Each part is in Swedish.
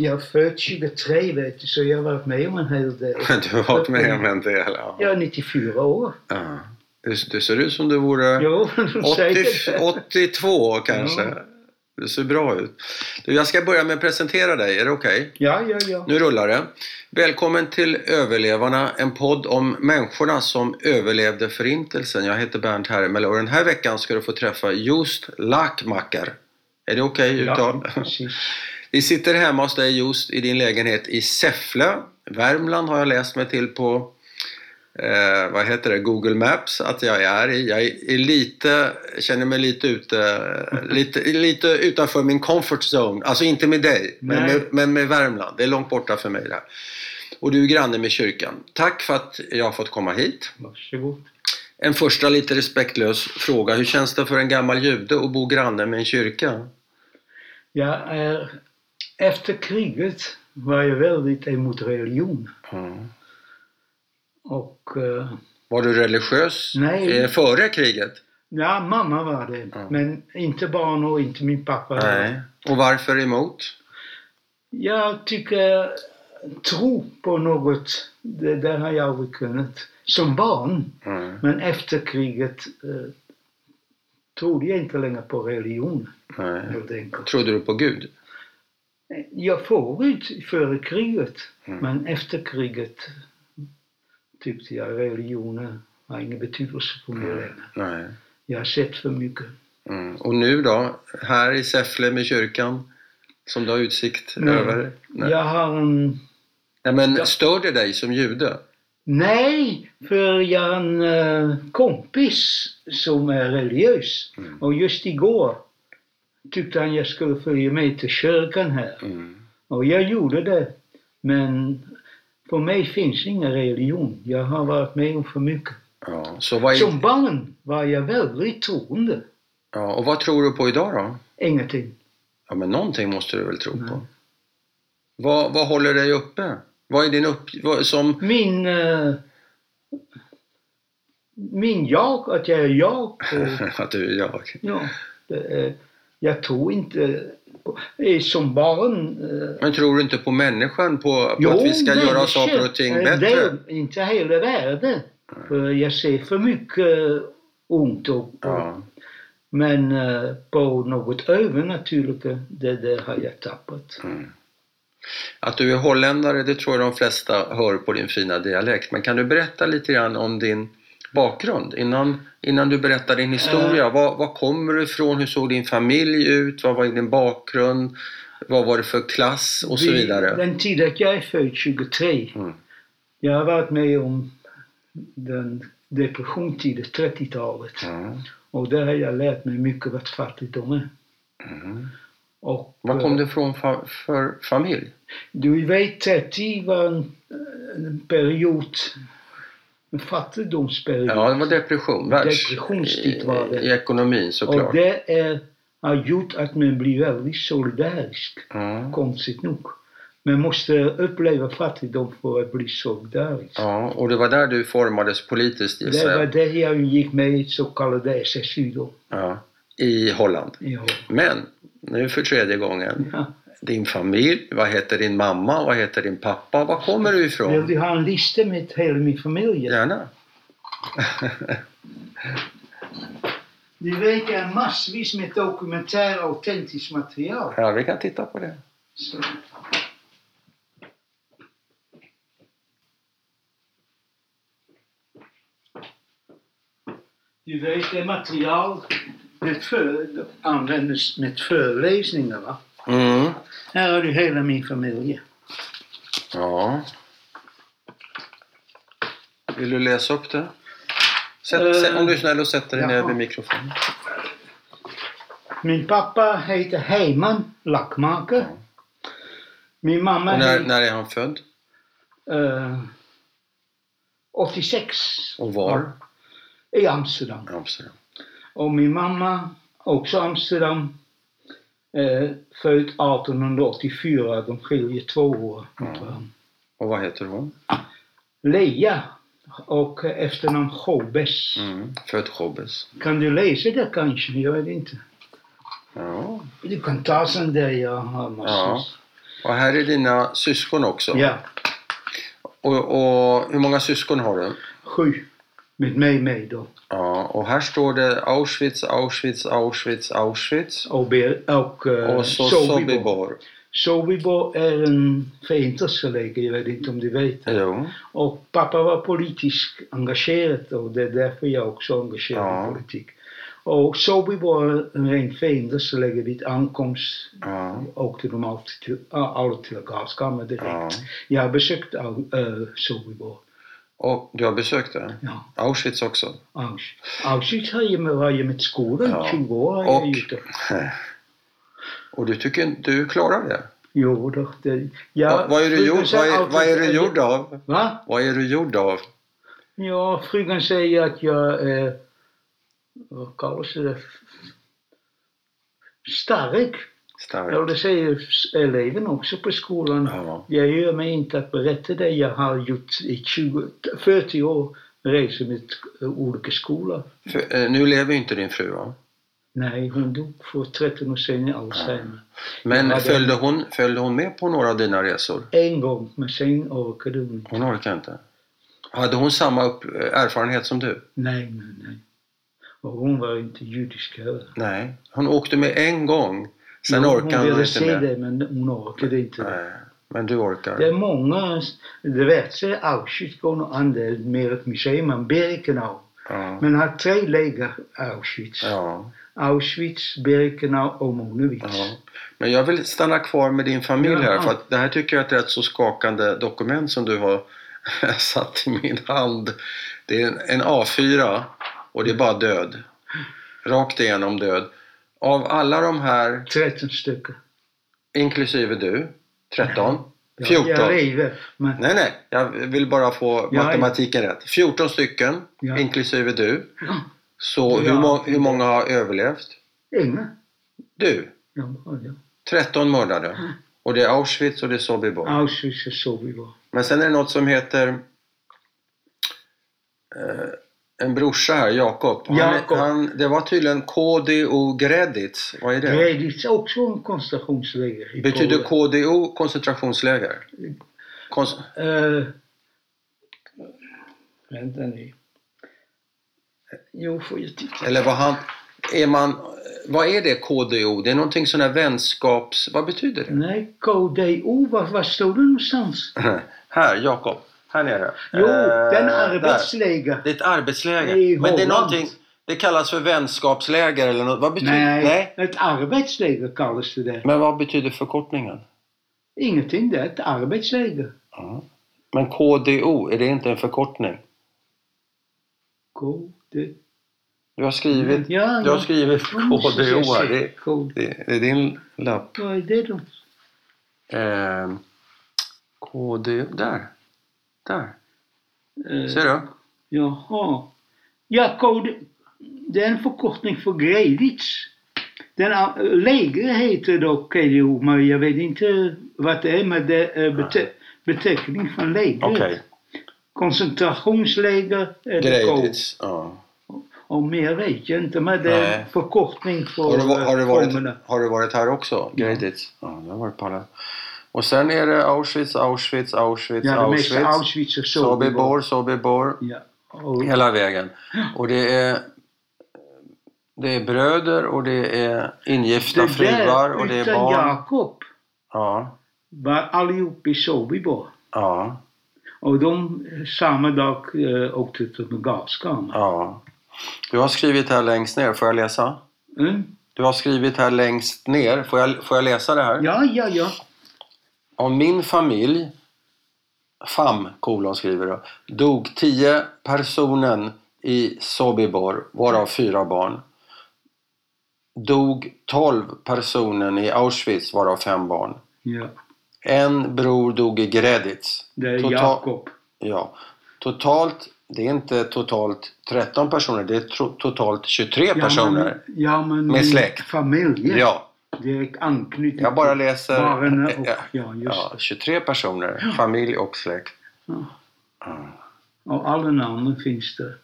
Jag är född 23 vet du, så jag har varit med om en hel del. Du har varit med om en del. Ja. Jag är 94 år. Ja. Du, du ser ut som du vore Jo, de säger 80, det. 82 kanske. Ja. Du ser bra ut. Du, jag ska börja med att presentera dig. Är det okej? Ja, ja, ja. Nu rullar det. Välkommen till Överlevarna, en podd om människorna som överlevde Förintelsen. Jag heter Bernt Hermel och den här veckan ska du få träffa Just Lackmacker. Är det okej uttal? Ja, precis. Vi sitter hemma hos dig just i din lägenhet i Säffle. Värmland har jag läst mig till på eh, vad heter det, Google Maps att jag är i. Jag är lite, känner mig lite ute, lite, lite utanför min comfort zone. Alltså inte med dig, men med, men med Värmland. Det är långt borta för mig det här. Och du är granne med kyrkan. Tack för att jag har fått komma hit. Varsågod. En första lite respektlös fråga. Hur känns det för en gammal jude att bo granne med en kyrka? Jag är, efter kriget var jag väldigt emot religion. Ja. Och eh, Var du religiös Nej. eh, före kriget? ja, mamma var det. Ja. Men inte barn och inte min pappa. Nej. Och varför emot? Jag tycker tro på något, det där har jag aldrig kunnat. Som barn. Mm. Men efter kriget eh, trodde jag inte längre på religion. Nej. Trodde du på Gud? Jag förut före kriget. Mm. Men efter kriget tyckte jag religionen har ingen betydelse för mig längre. Nej. Jag har sett för mycket. Mm. Och nu då? Här i Säffle med kyrkan? Som du har utsikt Nej. över? Nej. Jag har en... Nej, men Ja. stör det dig som jude? Nej, för jag har en eh, kompis som är religiös. Mm. Och just igår tyckte han jag skulle följa med till kyrkan här. Mm. Och jag gjorde det. Men för mig finns ingen religion. Jag har varit med om för mycket. Ja. Så vad är... Som barn var jag väldigt troende. ja. Och vad tror du på idag då? Ingenting. Ja, men någonting måste du väl tro på? Nej. Vad, vad håller dig uppe? Vad är din upp... Vad, som... Min... eh, min jag, att jag är jag. Och, att du är jag? ja, det är, jag tror inte... Eh, som barn... eh, Men tror du inte på människan? På, på att vi ska göra saker och ting eh, bättre? Det är inte hela världen. För jag ser för mycket ont och, Ja. Men på något övernaturligt, det där har jag tappat. Att du är holländare, det tror jag de flesta hör på din fina dialekt. Men kan du berätta lite grann om din bakgrund innan, innan du berättar din historia? Eh. Var, var kommer du ifrån? Hur såg din familj ut? Vad var din bakgrund? Vad var det för klass? Och så Vi- vidare. Den tiden jag är född, 23, Mm. jag har varit med om den depressionstiden, 30-talet. Mm. Och där har jag lärt mig mycket vad fattigdom är. Mm. Och, Vad kom det ifrån fa- för familj? Du vet, 30 var en, en period, en fattigdomsperiod. Ja, det var depression. Världs, Depressionstid var det. I, I ekonomin såklart. Och det är, har gjort att man blir väldigt solidarisk. Ja. Konstigt nog. Man måste uppleva fattigdom för att bli solidarisk. ja, och det var där du formades politiskt gissar Det var det jag gick med i så kallade SSU då. Ja, I Holland. Ja. Men, nu för tredje gången. Ja. Din familj, vad heter din mamma, vad heter din pappa, var kommer du Vill ifrån? du ha en lista med hela min familj? Gärna. Jag har massvis med dokumentär autentiskt material. Ja, vi kan titta på det. Så. Du vet, det material med för, användes med föreläsningar. Va? Mm. Här har du hela min familj. Ja. Vill du läsa upp det? Sätt, Eh, sätt, om du är snäll och sätter dig ner vid mikrofonen. Min pappa heter Heiman Lackmaker. Min mamma Och när, heter när är han född? eh, 86 Och var? i Amsterdam. Amsterdam. Och min mamma, också Amsterdam, eh, född 1884. De skiljer två år varandra. Och vad heter hon? Lea och efternamn Hobes. Mm. Född Chobes. Kan du läsa det kanske? Jag vet inte. Ja. Du kan ta sen där jag har. Ja. Och här är dina syskon också. Ja, Och, och hur många syskon har du? sju. Med mig med då. Ja, och här står det Auschwitz, Auschwitz, Auschwitz, Auschwitz. Och, och, eh, Och så Sobibor. Sobibor. Är en förintelseläger, jag vet inte om du vet. Jo. Och pappa var politiskt engagerad och det är därför jag också är engagerad Ja. i politik. Och Sobibor är en förintelseläger vid ankomst Ja. åkte de alltid till, alla till gaskammaren direkt. ja. Jag har besökt äh, Sobibor. Och du har besökt det? Ja. Auschwitz också? Auschwitz. Auschwitz har jag med, jag med skolan, Ja. 20 år har jag Och, gjort det. och du tycker du klarar det? Jo, då, det jag, Va- vad, är du gjord, vad, är, vad är du gjord av? Va? Vad är du gjord av? Ja, frugan säger att jag är, vad kallas det, stark. Ja, Stark. det säger eleven också på skolan. Ja. Jag gör mig inte att berätta det. Jag har gjort i 20, 40 år resor med eh, olika skolor. För, eh, nu lever inte din fru va? Nej, hon dog för 13 år sedan i Alzheimer. Men Jag hade- följde, hon, följde hon med på några av dina resor? En gång, men sen orkade hon inte. Hon orkar inte. Hade hon samma upp, erfarenhet som du? Nej, nej, nej. Och hon var inte judisk heller. Nej. Hon åkte med en gång. Sen Jo, orkade hon ville inte se det, men hon orkade inte. Nej. Men du orkar. Det är många, det värsta är Auschwitz går nog an, det är mer ett museum än Birkenau. Ja. Men har tre läger Auschwitz. Ja. Auschwitz, Birkenau och Monowitz. ja. Men jag vill stanna kvar med din familj här. För att det här tycker jag är ett rätt så skakande dokument som du har satt i min hand. Det är en A4 och det är bara död. Rakt igenom död. Av alla de här, 13 stycken. inklusive du, 13, Ja, 14. Jag lever, men Nej, nej, jag vill bara få Ja, matematiken rätt. 14 stycken, Ja. inklusive du. ja, Så Ja. hur, må- hur många har överlevt? inga. Du, Ja, ja. 13 mördade. Och det är Auschwitz och det är Sobibor. Auschwitz och Sobibor. Men sen är det något som heter eh, en brorsa här, Jakob. Han, Jakob. han, det var tydligen KDO Greditz. Vad är det? Greditz är också en koncentrationsläger. Betyder. KDO koncentrationsläger? Kons- Eh, vänta nu. Jo, får jag titta. eller vad han... Är man, vad är det KDO? Det är någonting sån här vänskaps... Vad betyder det? Nej, KDO, var, var står det någonstans? Här, Jakob. Här nere. Jo, Eh, den där. arbetsläger. Det är ett arbetsläger. I Men det är någonting... Det kallas för vänskapsläger eller något. Vad betyder Nej, ett arbetsläger kallas det där. Men vad betyder förkortningen? Ingenting, det är ett arbetsläger. Ja. Men KDO, är det inte en förkortning? KD. Du har skrivit, Ja, du har skrivit KDO här. det, det är din lapp. Vad är det då? Eh, KDO, där. Där. Eh, Ser du? Jaha. Ja, kod. Det är en förkortning för Greditz. Den a- läger heter dock KDO, men jag vet inte vad det är, men det är bete beteckning från läger. Okej. Koncentrationsläger det. Greditz. Ja. Och mer vet jag inte, men det är en förkortning för Har, du, har, du eh, varit, har du varit här också? Greditz? Ja, du har varit på alla. Och sen är det Auschwitz, Auschwitz, Auschwitz, Ja, Auschwitz. Auschwitz och Sobibor. Sobibor. Ja. Och, Hela vägen. Och det är, det är bröder och det är ingifta det fruar och det är barn. Jakob Ja, var allihop i Sobibor. ja, Och de samma dag eh, åkte till gaskammaren. ja. Du har skrivit här längst ner, får jag läsa? Mm. Du har skrivit här längst ner, får jag, får jag läsa det här? Ja, ja, ja. Om min familj, FAM, kolon skriver du, dog 10 personen i Sobibor, varav fyra barn. Dog 12 personen i Auschwitz, varav fem barn. ja. En bror dog i Greditz. Det är Total- Jakob. Ja. Totalt, det är inte totalt 13 personer, det är totalt 23 Ja, personer. men, ja, men Med släkt. familj. Ja, Direkt anknytning jag bara läser. barnen och, ja, ja, ja, 23 personer, familj och släkt. Ja. Mm. Och alla namnen finns där.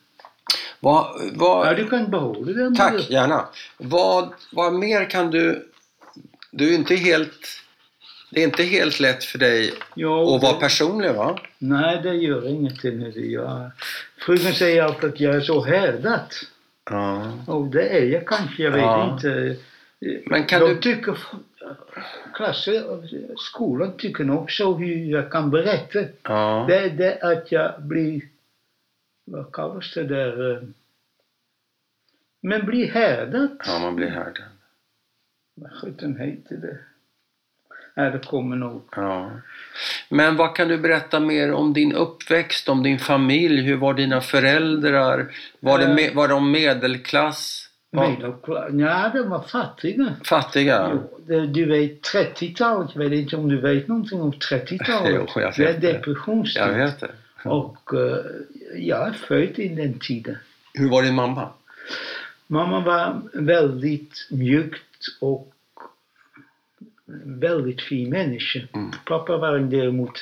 Vad, vad, Ja, du kan behålla den. Tack, gärna. Vad, vad mer kan du... Du är inte helt Det är inte helt lätt för dig Ja, att vara det- personlig va? Nej, det gör ingenting. Jag, frugan säger alltid att jag är så härdad. Ja. Och det är jag kanske, jag vet Ja. inte. Men kan De du... tycker, klasser, skolan tycker nog så hur jag kan berätta. Ja. Det är det att jag blir, vad kallas det där, eh, men blir härdad. ja, man blir härdad. Vad sjutton heter det? Nej, det kommer nog. Ja. Men vad kan du berätta mer om din uppväxt, om din familj? Hur var dina föräldrar? Var, det Eh. me- var de medelklass? Var Medelklass. Ja, de var fattiga. fattiga? Jo, det, du vet 30-talet, jag vet inte om du vet någonting om 30-talet. Jo, jag det är vet det. depressionstid. Jag vet det. Och eh, jag är född i den tiden. Hur var din mamma? Mamma var väldigt mjukt och väldigt fin människa. Mm. Pappa var däremot,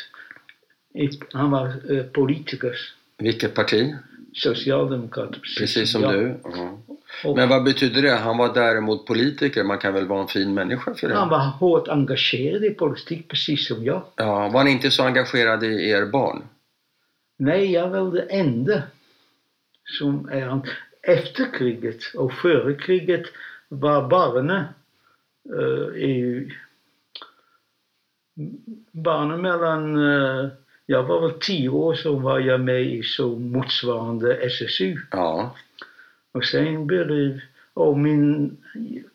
han var eh, politiker, Vilket parti? Socialdemokrat. Precis som Ja. du? Ja. Och Men vad betyder det? Han var däremot politiker. Man kan väl vara en fin människa för Han det? var hårt engagerad i politik, precis som jag. Ja, var han inte så engagerad i er barn? Nej, jag var det enda som är han. Efter kriget och före kriget var barnen eh, i barnen mellan, eh, jag var väl tio år så var jag med i så motsvarande SSU. Ja. Och sen började, och min,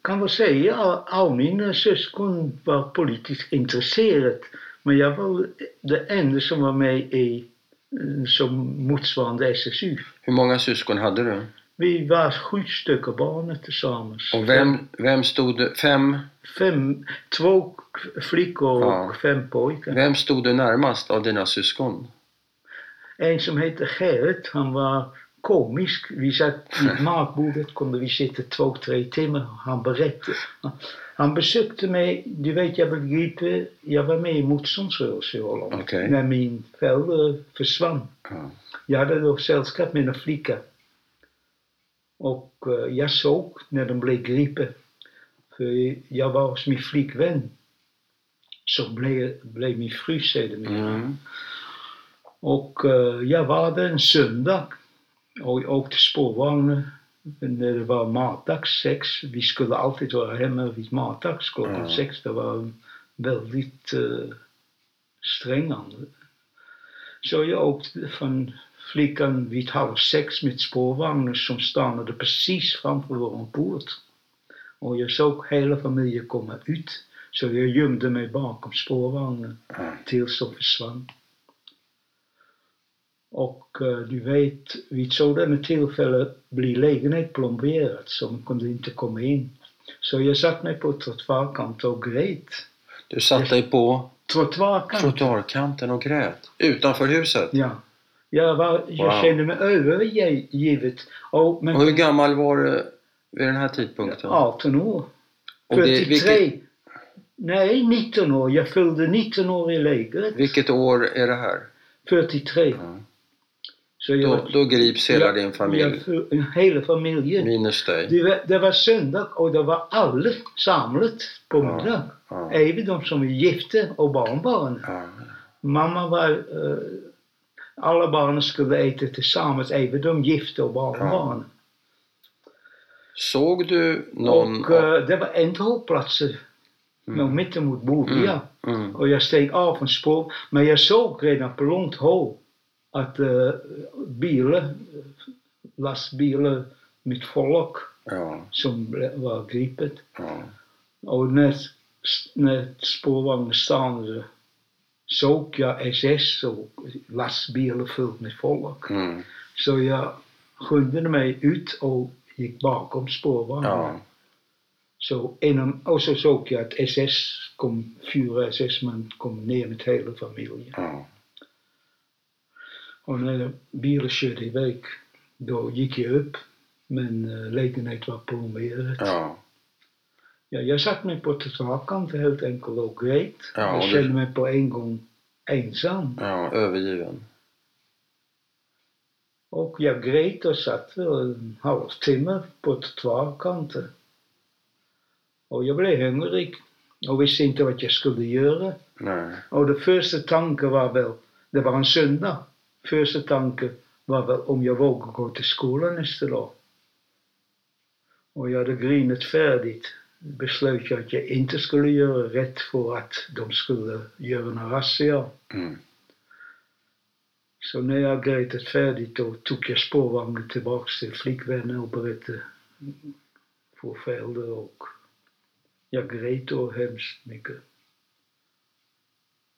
kan väl säga, all, all mina syskon var politiskt intresserade. Men jag var det enda som var med i eh, som motsvarande SSU. Hur många syskon hade du? Vi var sju stycken barn tillsammans. Och vem, vem stod du, fem, Fem, två flickor och Ja. fem pojkar. vem stod du närmast av dina syskon? En som hette Gerrit, han var komisk. Vi satt vid matbordet, kunde vi sitta två, tre timmar. Han berättade. Han besökte mig, du vet jag begriper, jag var med i motståndsrörelsen i Holland. Okej. När min förälder försvann. Ja. Jag hade då sällskap med en flicka. Och eh, jag såg när de blev gripen. För jag var hos min flickvän. Så blev, blev min fru sedermera. Mm. Och eh, jag var där en söndag och jag åkte spårvagn när det var matdags sex. Vi skulle alltid vara hemma vid matdags klockan Ja. sex. Det var väldigt uh, strängande. Så jag åkte från flickan vid halv sex med spårvagnen som stannade precis framför vår port. Och jag såg hela familjen komma ut. Så jag gömde mig bakom spårvagnen Ja. tills de försvann. Och eh, du vet, vid sådana tillfällen blir lägenhet plomberad så man kunde inte komma in. Så jag satt mig på trottoarkanten och grät. Du satt dig på Trottoarkanten? trottoarkanten och grät utanför huset. Ja. Jag, var, jag Wow. kände mig övergivet. Och, men Och hur gammal var du vid den här tidpunkten? 18 år. Och det- 43. Nej, 19 år. Jag fyllde 19 år i lägret. Vilket år är det här? 43. Ja. Så jag, Då, då grips hela jag- din familj. Jag, hela familjen. Minus dig. Det var, det var söndag och det var alla samlat på Ja. middag. Ja. Även de som är gifta och barnbarn. Ja. Mamma var... eh, alla barnen skulle äta tillsammans, även de gifta och barnbarn. Såg du någon... Och eh, det var en hållplatser. Mm. Mittemot Borbia. mm. Och jag steg av från spår. Men jag såg redan på långt håll att uh, bilar, eh, lastbilar med folk Ja, som ble- var gripet. ja. Och när, när spårvagnen stannade såg jag SS och lastbilar fullt med folk. Mm. Så jag skyndade mig ut och gick bakom spårvagnen. ja. Så inom, och så såg jag att SS kom, fyra SS-man kom ner med hela familjen. ja. Och när bilen körde iväg, då gick jag upp. Men uh, lägenheten var plomberad. ja. Ja, jag satt mig på trottoarkanten helt enkelt och grät. Ja, jag och du- kände mig på en gång ensam. ja. Övergiven. Och jag grät och satt väl en halvtimme på trottoarkanten. Och jag blev hungrig. och visste inte vad jag skulle göra. Nej. Och det första tanken var väl, det var en söndag, första tanken var väl om jag vågar gå till skolan nästa dag. Och jag hade grinat färdigt. Beslöt jag att jag inte skulle göra rätt för att de skulle göra en razzia. Mm. Så när jag grejtat färdigt då tog jag spårvagnen tillbaks till flickvännen och berättade för föräldrar och jag grät då hemskt mycket.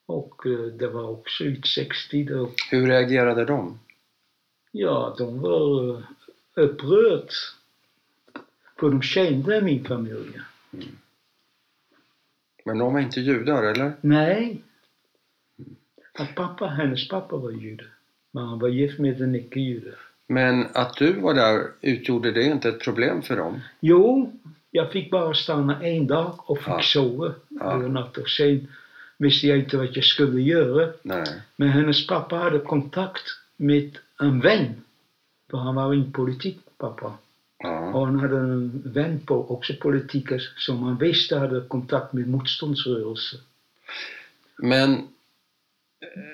Och det var också ut 60 då. Hur reagerade de? Ja, de var upprört. För de kände min familj. Men de var inte judar, eller? Nej. Att pappa, hennes pappa var jude. Men han var gift med en icke-jude. Men att du var där, utgjorde det inte ett problem för dem? Jo, jag fick bara stanna en dag och fick Ja. sova Ja. natt. Och sen visste jag inte vad jag skulle göra. Nej. Men hennes pappa hade kontakt med en vän. För han var in politik, pappa. Ja. Och han hade en vän på, också politiker, som han visste hade kontakt med motståndsrörelsen. Men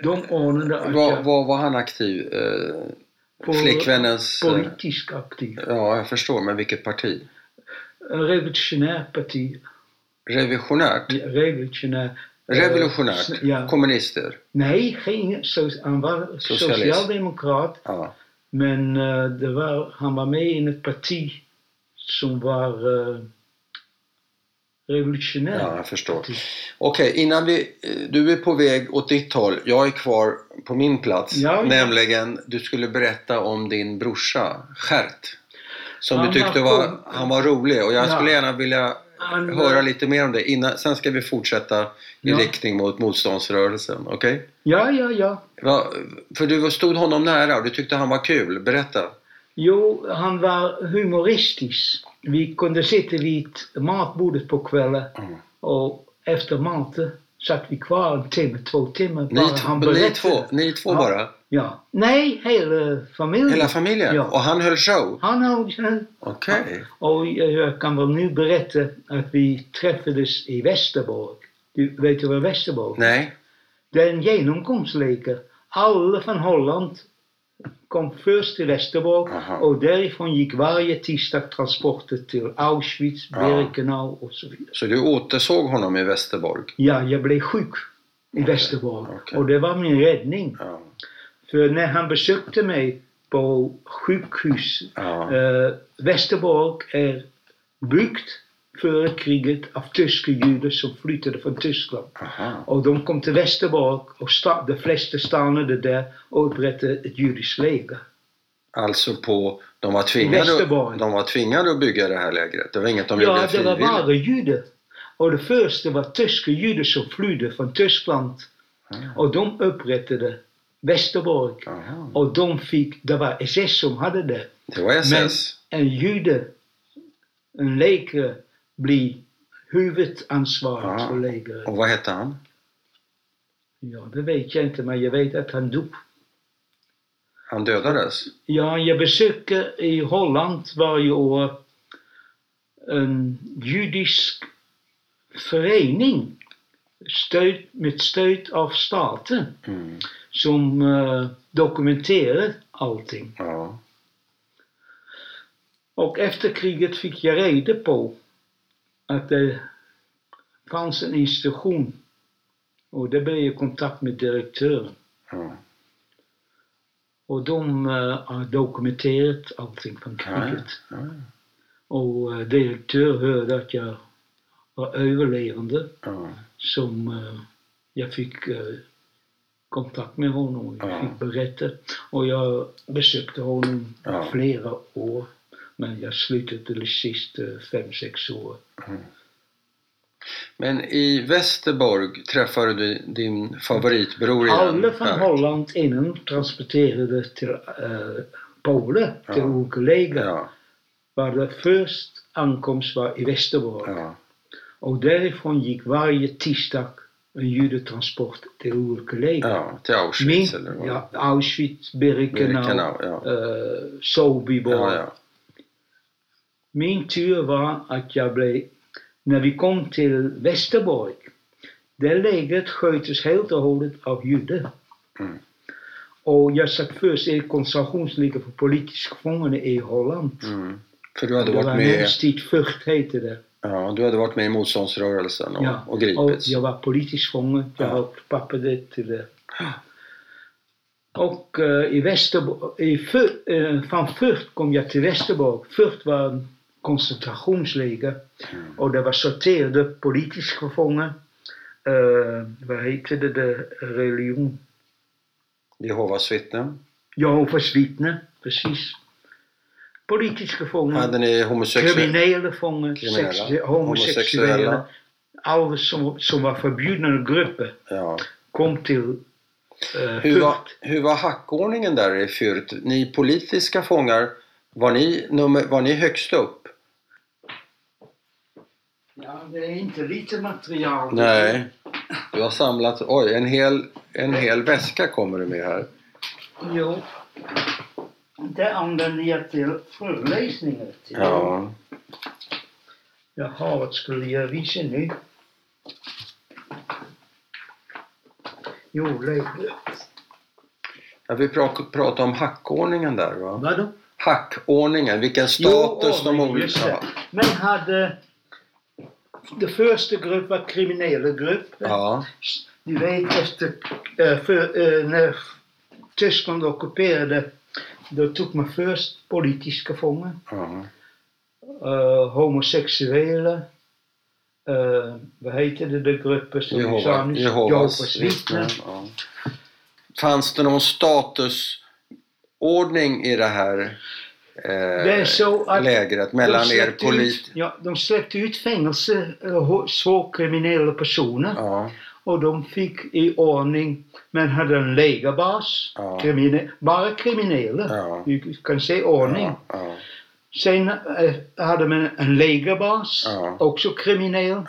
De ordnade att vad, jag vad var han aktiv? Eh, var flickvännens... eh, politiskt aktiv. Ja, jag förstår. Men vilket parti? En revolutionär parti. Revisionärt? Revolutionär. Revolutionärt? Eh, Ja. Kommunister? Nej, geen, so, han var Socialist. socialdemokrat. Ja. Men eh, det var, han var med i ett parti som var uh, revolutionär. Ja, jag förstår. Okej, innan vi... eh, Du är på väg åt ditt håll. Jag är kvar på min plats. Ja, ja. Nämligen, du skulle berätta om din brorsa, Gert. Som Han du tyckte var var, han var rolig och jag Ja. skulle gärna vilja Han, höra lite mer om det. Innan, sen ska vi fortsätta i Ja. riktning mot motståndsrörelsen. Okej? Ja, ja, ja. Va- För du stod honom nära och du tyckte han var kul. Berätta. Jo, han var humoristisk. Vi kunde sitta vid matbordet på kvällen Mm. och efter maten satt vi kvar en timme, två timmar. Ni, bara han ni två, ni två Ja. bara? Ja. Nej, hela familjen. Hela familjen? Ja. Och han höll show? Han har Okej. Och jag kan väl nu berätta att vi träffades i Västerborg. Du vet du vad Västerborg är? Nej. Det är en genomgångsläkare. Alla från Holland kom först till Västerborg Aha. och därifrån gick varje tisdag transporter till Auschwitz, Ja. Birkenau och så vidare. Så du återsåg honom i Västerborg? Ja, jag blev sjuk i Okej, Västerborg okej. och det var min räddning. Ja. För när han besökte mig på sjukhus ja. Eh, Västerborg är byggt före kriget av tyska judar som flyttade från Tyskland. Aha. Och de kom till Västerborg och de flesta stannade där och upprättade ett judiskt läger. Alltså på... De var, tvingade, de var tvingade att bygga det här lägret? Det var inget de ja, gjorde det var frivilligt? bara judar. Och det första var tyska judar som flydde från Tyskland. Ah. Och de upprättade Västerborg. Aha. Och de fick, det var SS som hade det. Det var SS? en jude, en läkare, blir huvudansvarig Ah. för lägret. Och vad hette han? Ja, det vet jag inte, men jag vet att han dog. Han dödades? Ja, jag besöker i Holland varje år en judisk förening stöd, med stöd av staten Mm. som eh, dokumenterar allting. Ja. Och efter kriget fick jag reda på att det fanns en institution och där blev jag kontakt med direktören. ja. Och de eh, har dokumenterat allting från kriget. ja. Och uh, direktör hörde att jag var överlevande ja. som eh, jag fick eh, kontakt med honom och jag Ja. fick berätta. Och jag besökte honom flera år. Men jag slutade till sist eh, fem, sex år. Men i Västerborg träffade du din favoritbror igen? Alla från Gert. Holland innan transporterade till uh, Polen, till olika läger. Ja, Var det först ankomst var i Västerborg. ja. Och därifrån gick varje tisdag en judetransport till olika läger. ja. Till Auschwitz Min, eller vad? ja, Auschwitz, Birkenau, Birkenau, ja. eh, Sobibor. Ja. Min tur var att jag blev när vi kom till Västerborg, det lägret sköttes helt och hållet av judar. Mm. Och jag satt först i koncentrationsläger för politiska fångar i Holland. Mm. För du hade det var varit med, Hemstid Furt heter det. ja, du hade varit med i motståndsrörelsen och, Ja, och Och gripits. jag var politisk fånge. Jag Ja. har papper till det. Och eh, i Västerborg, i från Furt kom jag till Västerborg. Furt var koncentrationsläger Mm. och det var sorterade politiska fångar. Uh, vad heter det, det religion? Jehovas vittnen. Jehovas vittnen, precis. Politiska fångar. Hade ni homosexuella? Kriminella, sex, homosexuella. homosexuella. Alla som, som var förbjudna grupper Ja. kom till eh, Hur var, hur var hackordningen där i Fürth? Ni politiska fångar, var ni, nummer, var ni högst upp? Ja, det är inte lite material. Nej. Du har samlat, oj, en hel, en hel väska kommer du med här. Jo. Det använder jag till föreläsningar. Till. Ja. Jaha, vad skulle jag visa nu? Jo, lägg Jag vill pra- prata om hackordningen där va? Vadå? Hackordningen, vilken status de ordning, olika det. har. Men hade... Den första gruppen var kriminella grupper. Ja, Du vet efter, eh, för, eh, när Tyskland ockuperade, då tog man först politiska fångar, ja. eh, homosexuella, eh, vad heter det, de grupper som sa Jehova, nyss? Jehovas vittnen. Ja. Fanns det någon statusordning i det här eh, Det är så att lägret mellan er ut, ja, de släppte ut fängelse, eh, svårt kriminella personer. Ja, Och de fick i ordning, men hade en lägerbas, Ja. krimine, bara kriminella. Ja. Du kan se ordning. Sen eh, hade man en lägerbas, också kriminell.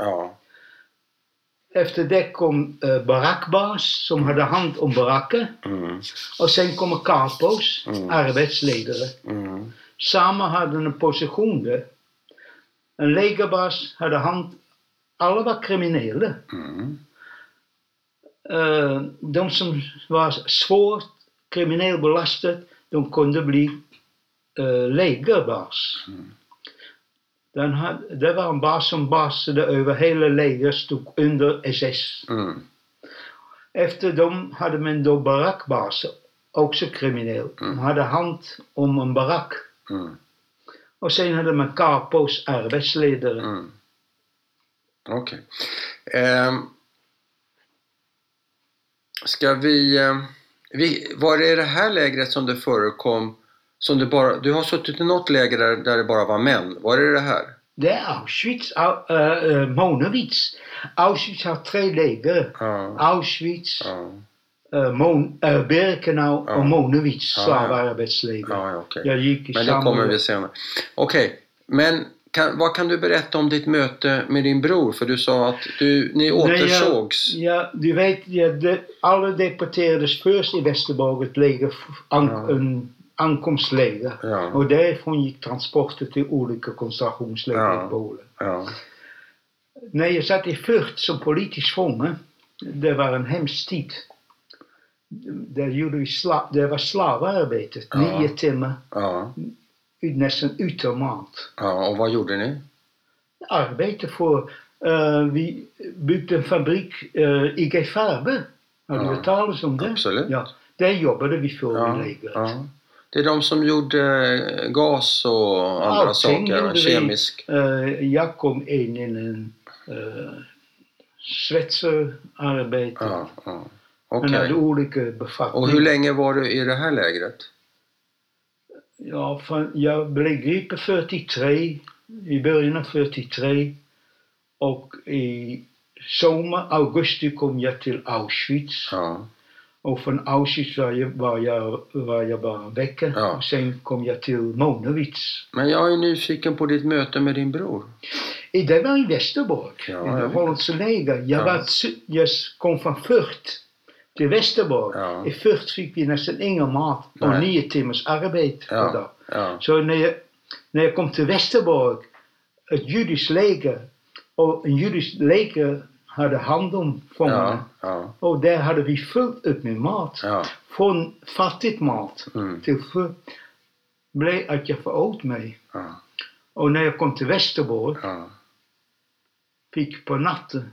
Efter det kom eh, barackbas som hade hand om baracker. mm, Och sen kommer kapos, Mm. arbetsledare. mm, Samma hade en position där. En lägerbas hade hand, alla var kriminella. mm, Eh, de som var svårt belastade, de kunde bli uh, lägerbas. Mm. Den hade, det var en bas som basade över hela lägret, stod under SS. mm, Efter dem hade man då barackbaser, också kriminell. De hade hand om en barack. mm, Och sen hade man kapos, arbetsledare. mm. Okej. Ehm, ska vi, eh, vi... Var det i det här lägret som det förekom som det bara, du har suttit i något läger där, där det bara var män. Var det det här? Det är Auschwitz, Au, eh, eh, Monowitz. Auschwitz har tre läger. Ja. Auschwitz, Ja, uh, Mon, uh, Birkenau Ja. och Monowitz, slavarbetsläger. ja, ja okej. Jag gick i Men det samma... kommer vi senare. Okej, men kan, vad kan du berätta om ditt möte med din bror? För du sa att du, ni återsågs. Nej, ja, du vet, ja, de, alla deporterades först i Västerborg, ett läger, an, Ja. en ankomstläger. Ja, Och därifrån gick transporter till olika koncentrationsläger Ja. i Polen. ja, När jag satt i Furt som politisk fånge, det var en hemsk tid. Där gjorde vi sla, det var slavarbete, Ja. nio timmar, ja, nästan utan mat. ja. Och vad gjorde ni? Arbete för, eh, vi byggde en fabrik, uh, IG Farbe. Har du Ja. hört talas om det? Absolut. Ja, där jobbade vi för Ja, i lägret. ja. Det är de som gjorde eh, gas och andra Allting saker, gjorde vi. kemisk. Eh, jag kom in i en uh, svetsararbete. Ja, ja. Han Okej. hade olika befattningar. Och hur länge var du i det här lägret? Ja, för jag blev gripen 43, i början av 43. Och i sommar, augusti kom jag till Auschwitz. Ja, Och från Auschwitz var jag, var jag, var jag bara en vecka. Ja. Och sen kom jag till Monowitz. men jag är nyfiken på ditt möte med din bror. Det var i Västerborg, Ja, i holländska läger. Jag, Ja. var, jag kom från Furt till Västerborg. Ja. I Furt fick vi nästan ingen mat och Nej. nio timmars arbete per Ja. dag. Ja, Så när jag, när jag kom till Västerborg, ett judiskt läger, Och en judisch leger hade hand om fångarna. Ja, ja, Och där hade vi fullt upp med mat. ja. Från fattigt mat Mm. till för blev att jag föråt mig. ja, Och när jag kom till Västerborg ja. fick på natten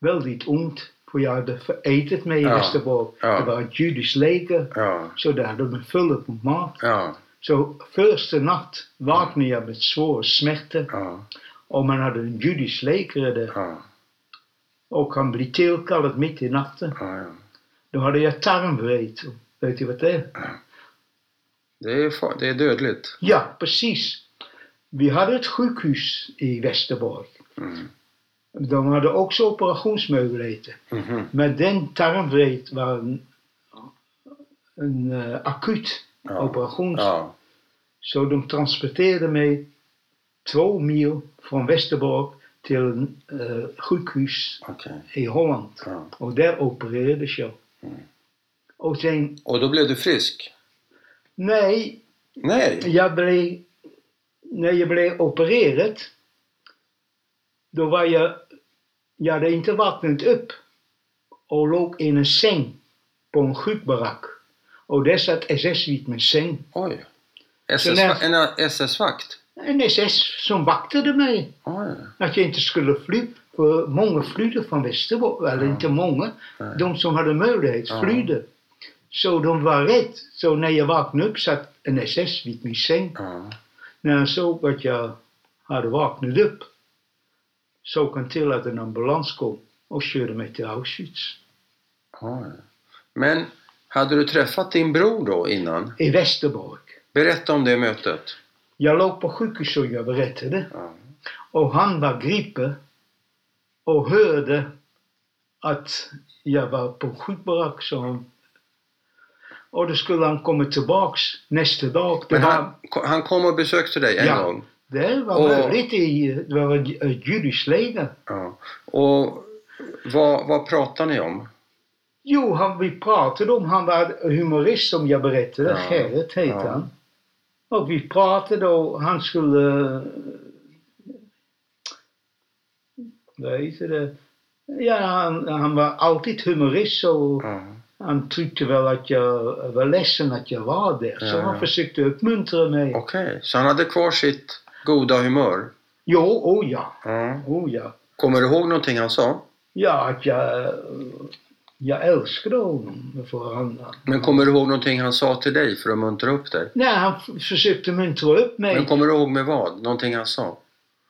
väldigt ont. För jag hade förätit mig i Ja. Västerborg. Ja. Det var ett judiskt läger. ja, Så där hade de fullt upp med mat. ja, Så första natt vaknade jag med svår smärta. ja, Och man hade en judisk läkare där. ja, Och han blev tillkallad mitt i natten. ja, ja. Då hade jag tarmvred. Vet du vad det är? Det är, fa- det är dödligt. Ja, precis. Vi hade ett sjukhus i Västerborg. Mm. De hade också operationsmöjligheter. Mhm. Men den tarmvred var en, en eh, akut Ja. operation. Ja, Så de transporterade mig två mil från Västerborg till een eh, sjukhus okej. i Holland. Ja. Och där opererades jag. Mm. Och sen, Och då blev du frisk? nej, Nej! jag blev, när jag blev opererad, då var jag, jag hade inte vaknat upp och låg i en säng på en sjukbarack. Och där satt SS vid min säng. Oj! SS, när- en SS-vakt? En SS som vaktade mig. Oj! Att jag inte skulle fly. För många flydde från Västerbotten. Eller Ja. inte många. Nej. De som hade möjlighet Ja. flydde. Så de var rädda. Så när jag vaknade upp satt en SS vid min säng. Ja. När han såg att jag hade vaknat upp. Såg han till att en ambulans kom och körde mig till Auschwitz. Men hade du träffat din bror då innan? I Västerborg. Berätta om det mötet. Jag låg på sjukhus och jag berättade. Ja. Och han var gripen och hörde att jag var på sjukbarack. Så han, och då skulle han komma tillbaks nästa dag. Det Men var, han, han kom och besökte dig en Ja. gång? det var och- möjligt i, det var ett, judiskt läger. Ja. Och vad, vad pratar ni om? Jo, han, vi pratade om, han var humorist som jag berättade, Ja. Gerrit heter Ja. han. Och vi pratade och han skulle... Vad heter det? Ja, han, han var alltid humorist så Ja. han tyckte väl att jag var ledsen att jag var där. Så han försökte uppmuntra mig. Okej, så han hade kvar sitt goda humör? Jo, oh ja, Ja. oh ja. Kommer du ihåg någonting han sa? Ja, att jag, jag älskade honom. För han, Men kommer du ihåg någonting han sa till dig för att muntra upp dig? Nej, han försökte muntra upp mig. Men kommer du ihåg med vad? Någonting han sa?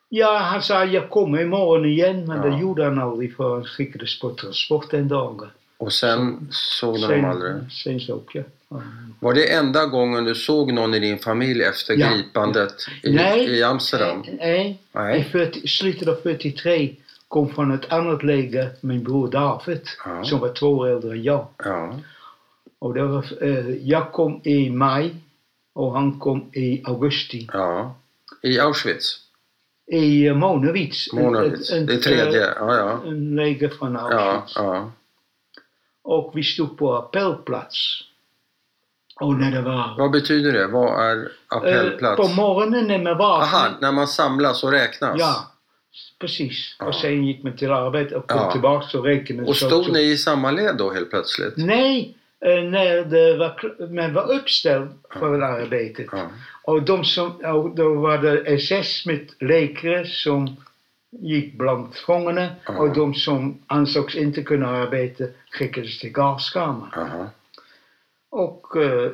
Ja, han sa jag kommer imorgon igen, men Ja. det gjorde han aldrig för han skickades på transport den dagen. Och sen såg du aldrig? sen såg jag. Ja. Var det enda gången du såg någon i din familj efter Ja. gripandet i, Nej. i Amsterdam? Nej, i Nej. 40, slutet av 43 kom från ett annat läger min bror David, Ja. som var två år äldre än jag. Ja. Och det var, eh, jag kom i maj och han kom i augusti. ja. I Auschwitz? I eh, Monowitz. en- Monowitz. en- Det tredje? eh, Ja, ja. En läger från Ja, Auschwitz. ja. Och vi stod på appellplats. Och när det var... Vad betyder det? Vad är eh, appellplats? på morgonen när man vaknade. Aha, när man samlas och räknas? Ja, precis. Ja. Och sen gick man till arbetet och kom Ja. tillbaks och räknade. Och stod så- ni i samma led då helt plötsligt? Nej, eh, när det var, man var uppställd för arbetet. Ja. Och de som, och då var det SS med läkare som gick bland fångarna Ja. och de som ansågs inte kunna arbeta skickades till gaskammaren. Och eh,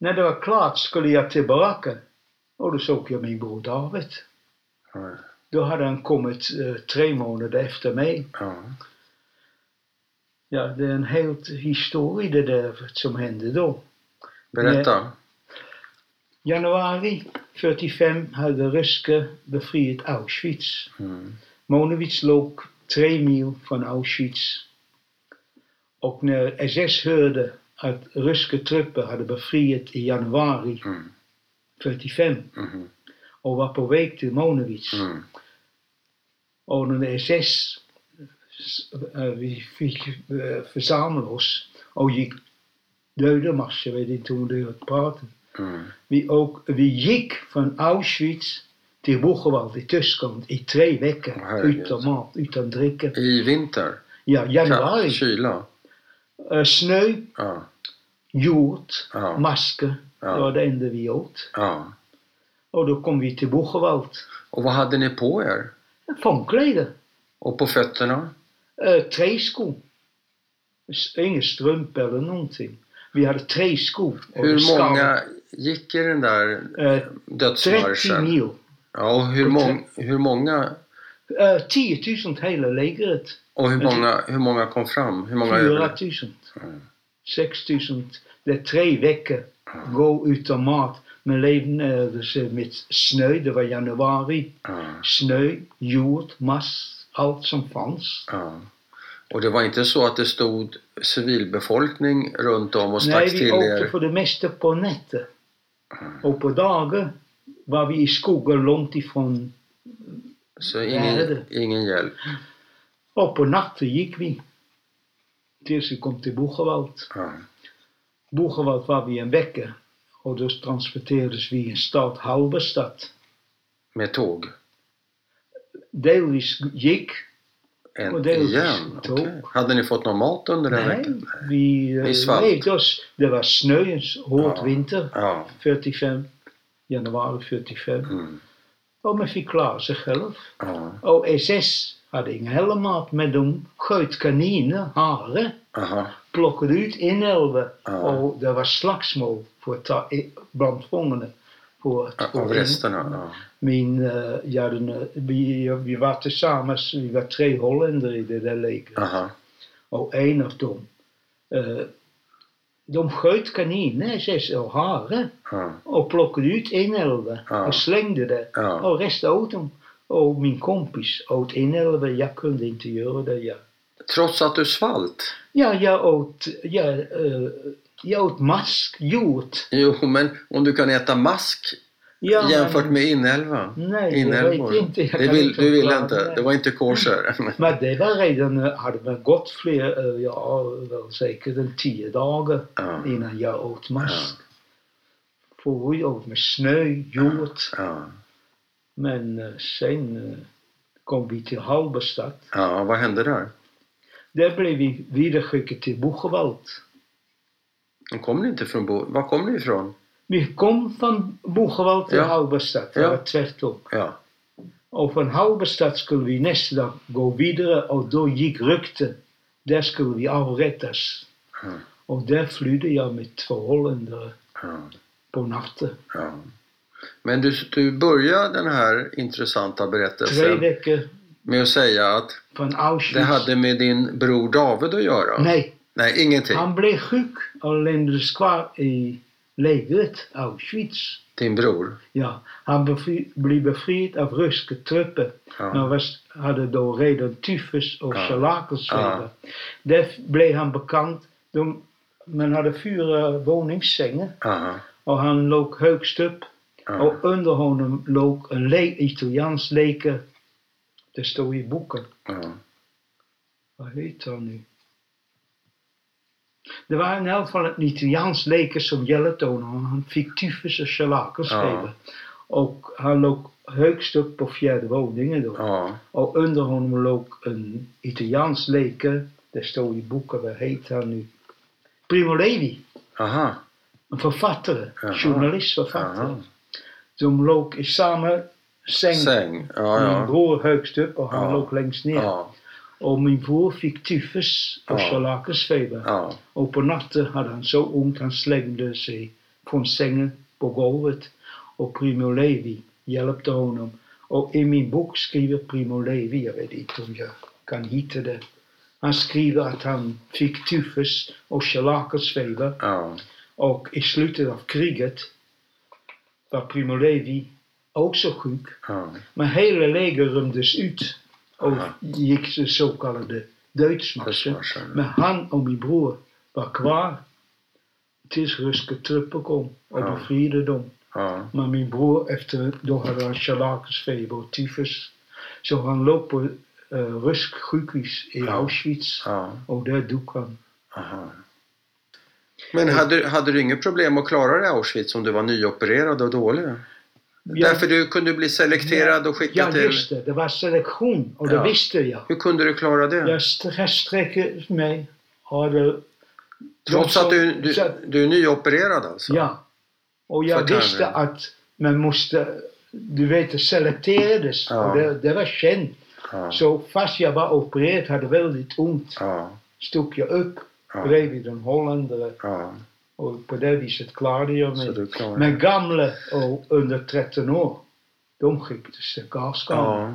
när det var klart skulle jag till baracken och då såg jag min bror David. Ja. Då hade han kommit eh, tre månader efter mig. Ja. Ja, det är en helt historia det där som hände då. Berätta. Januari 45 hade ryska befriat Auschwitz. Mm. Monowitz låg tre mil från Auschwitz. Och när SS hörde att ryska trupper hade befriat i januari Mm. 45 Mhm. Och var på väg till Monowitz. Mm. Och när SS, eh, vi fick eh, församla oss och gick dödarmarsch, jag vet inte om du har pratat. Mm. Vi, åk, vi gick från Auschwitz till Buchenwald i Tyskland i tre veckor Herregud. utan mat, utan dricka. I vinter? Ja, Kall, januari. kyla? Eh, snö, Ja. hjort, Ja. masker. Ja. Det var det enda vi åt. ja. Och då kom vi till Buchenwald. Och vad hade ni på er? Fångkläder. Och på fötterna? Uh, träskor. Inga strumpor eller någonting. Vi hade träskor. Och Hur många gick i den där Eh, 30 dödsmarschen? mil. Ja, och hur, mång, hur många Uh, 10 000 hela lägret. och hur många, hur många kom fram? Hur många 4 överlevde? 000. Mm. 6 000. Det är tre veckor. Gå utan mat. Men levde sig med snö. Det var januari. Ja, Snö, jord, mass. Allt som fanns. ja. Och det var inte så att det stod civilbefolkning runt om och Nej, stack vi till åkte er? för det mesta på nätter. Och på dagar var vi i skogen långt ifrån. Så Nej, ingen, ingen hjälp? Och på natten gick vi. Tills vi kom till Buchenwald. Ja. Buchenwald var vi en vecka. Och då transporterades vi i en stad, Halberstad. Med tåg? Delvis gick. En, Och är igen? tåg. Okej. Hade ni fått någon mat under den Nej, veckan? vi levde oss. Det var snö, en hård Ja. vinter. Ja. 45, januari 45. Mm. Och man fick klara sig själv. ja. Och SS hade mat, men de sköt kaniner, hare, Aha. Plockade ut inälvor Ja. och det var slagsmål för att ta i- bland fångarna. För att få Av in. resterna? Ja. Min, eh, ja, den, eh, vi, vi var tillsammans, vi var tre holländare i det där lägret. Aha. Och en av dem, eh, de sköt kaniner, SS och hare Ja. och plockade ut inälvor Ja. och slängde det. Ja. Och resten åt de. Och min kompis åt inälvor, jag kunde inte göra det. Ja, Trots att du svalt? Ja jag åt, ja, eh, jag åt mask, hjort. Jo, men om du kan äta mask Ja, jämfört men- med inälva? Nej, jag Inälvor. vet inte. Jag Det vill, inte du ville inte? det. Det var inte kosher? Men det var redan, eh, hade man gått fler, eh, ja, väl säkert en tio dagar Ja. innan jag åt mask. För vi åt med snö, hjort. Ja. Men sen kom vi till Halberstad. ja, vad hände där? Blev vi vidareskickade till Buchenwald. Kom ni inte från Bo... Var kom ni ifrån? Vi kom från Buchenwald till Ja. Halberstad. Det Ja. var tvärtom. Ja. Och från Halberstad skulle vi nästa dag gå vidare och då gick rykte. Där skulle vi avrättas. Mm. Och där flydde jag med två holländare ja. på natten. ja. Men du, du började den här intressanta Tre berättelsen veckor med att säga att det hade med din bror David att göra? Nej, Nej, ingenting. han blev sjuk och lämnades kvar i lägret Auschwitz. Din bror? Ja, han befri, blev befriad av ryska trupper. Ja. Han was, hade då redan tyfus och Ja. scharlakensfeber. Där blev han bekant. De, man hade fyra våningssängar Aha. och han låg högst upp. Ja. Och under honom låg en le italiensk läkare. Det står i boken. Ja. Vad heter han nu? Det var in alla fall en italiensk läkare som hjälpte honom. Han fick tyfus och scharlakensfeber. Och han låg högst upp på fjärde våningen då. Ja. Och under honom låg en italiensk läkare. Det står i boken, vad heter han nu? Primo Levi. Aha. En författare. Jaha. Journalistförfattare. Aha. De låg i samma säng. Säng. Ja, Min ja. bror högst upp och han Ja. låg längst ner. Ja. Och min bror fick tyfus och Ja. scharlakensfeber. Ja. Och på natten hade han så ont han slängde sig från sängen på golvet. Och Primo Levi hjälpte honom. Och i min bok skriver Primo Levi, jag vet inte om jag kan hitta det. Han skriver att han fick tyfus och scharlakensfeber. Ja. Och i slutet av kriget var Primo Levi också sjuk. Ja. Men hela läger rymdes ut och Aha. gick de så kallade. Dödsmarscher. Men han och min bror var kvar tills ryska trupper kom och Ja. befriade dem. Ja. Men min bror, efter, då hade han scharlakensfeber och tyfus. Så han låg på uh, rysk sjukhus i Ja. Auschwitz Ja. och där dog han. Aha. Men hade, hade du inget problem att klara dig i Auschwitz om du var nyopererad och dålig? Ja. Därför du kunde bli selekterad och skickad Ja, till... just det. Det var selektion och det Ja. visste jag. Hur kunde du klara det? Jag st- sträcker mig. Hade, Trots att du, du, du är nyopererad alltså? Ja. Och jag visste att man måste, du vet, selekterades. Ja. Och det, det var känt. Ja. Så fast jag var opererad, hade väldigt ont, Ja. stod jag upp Ja. bredvid en holländare. ja. Och på det viset klarade jag mig. klarade Men gamla och under 13 år, de skickades till gasskalan. Ja.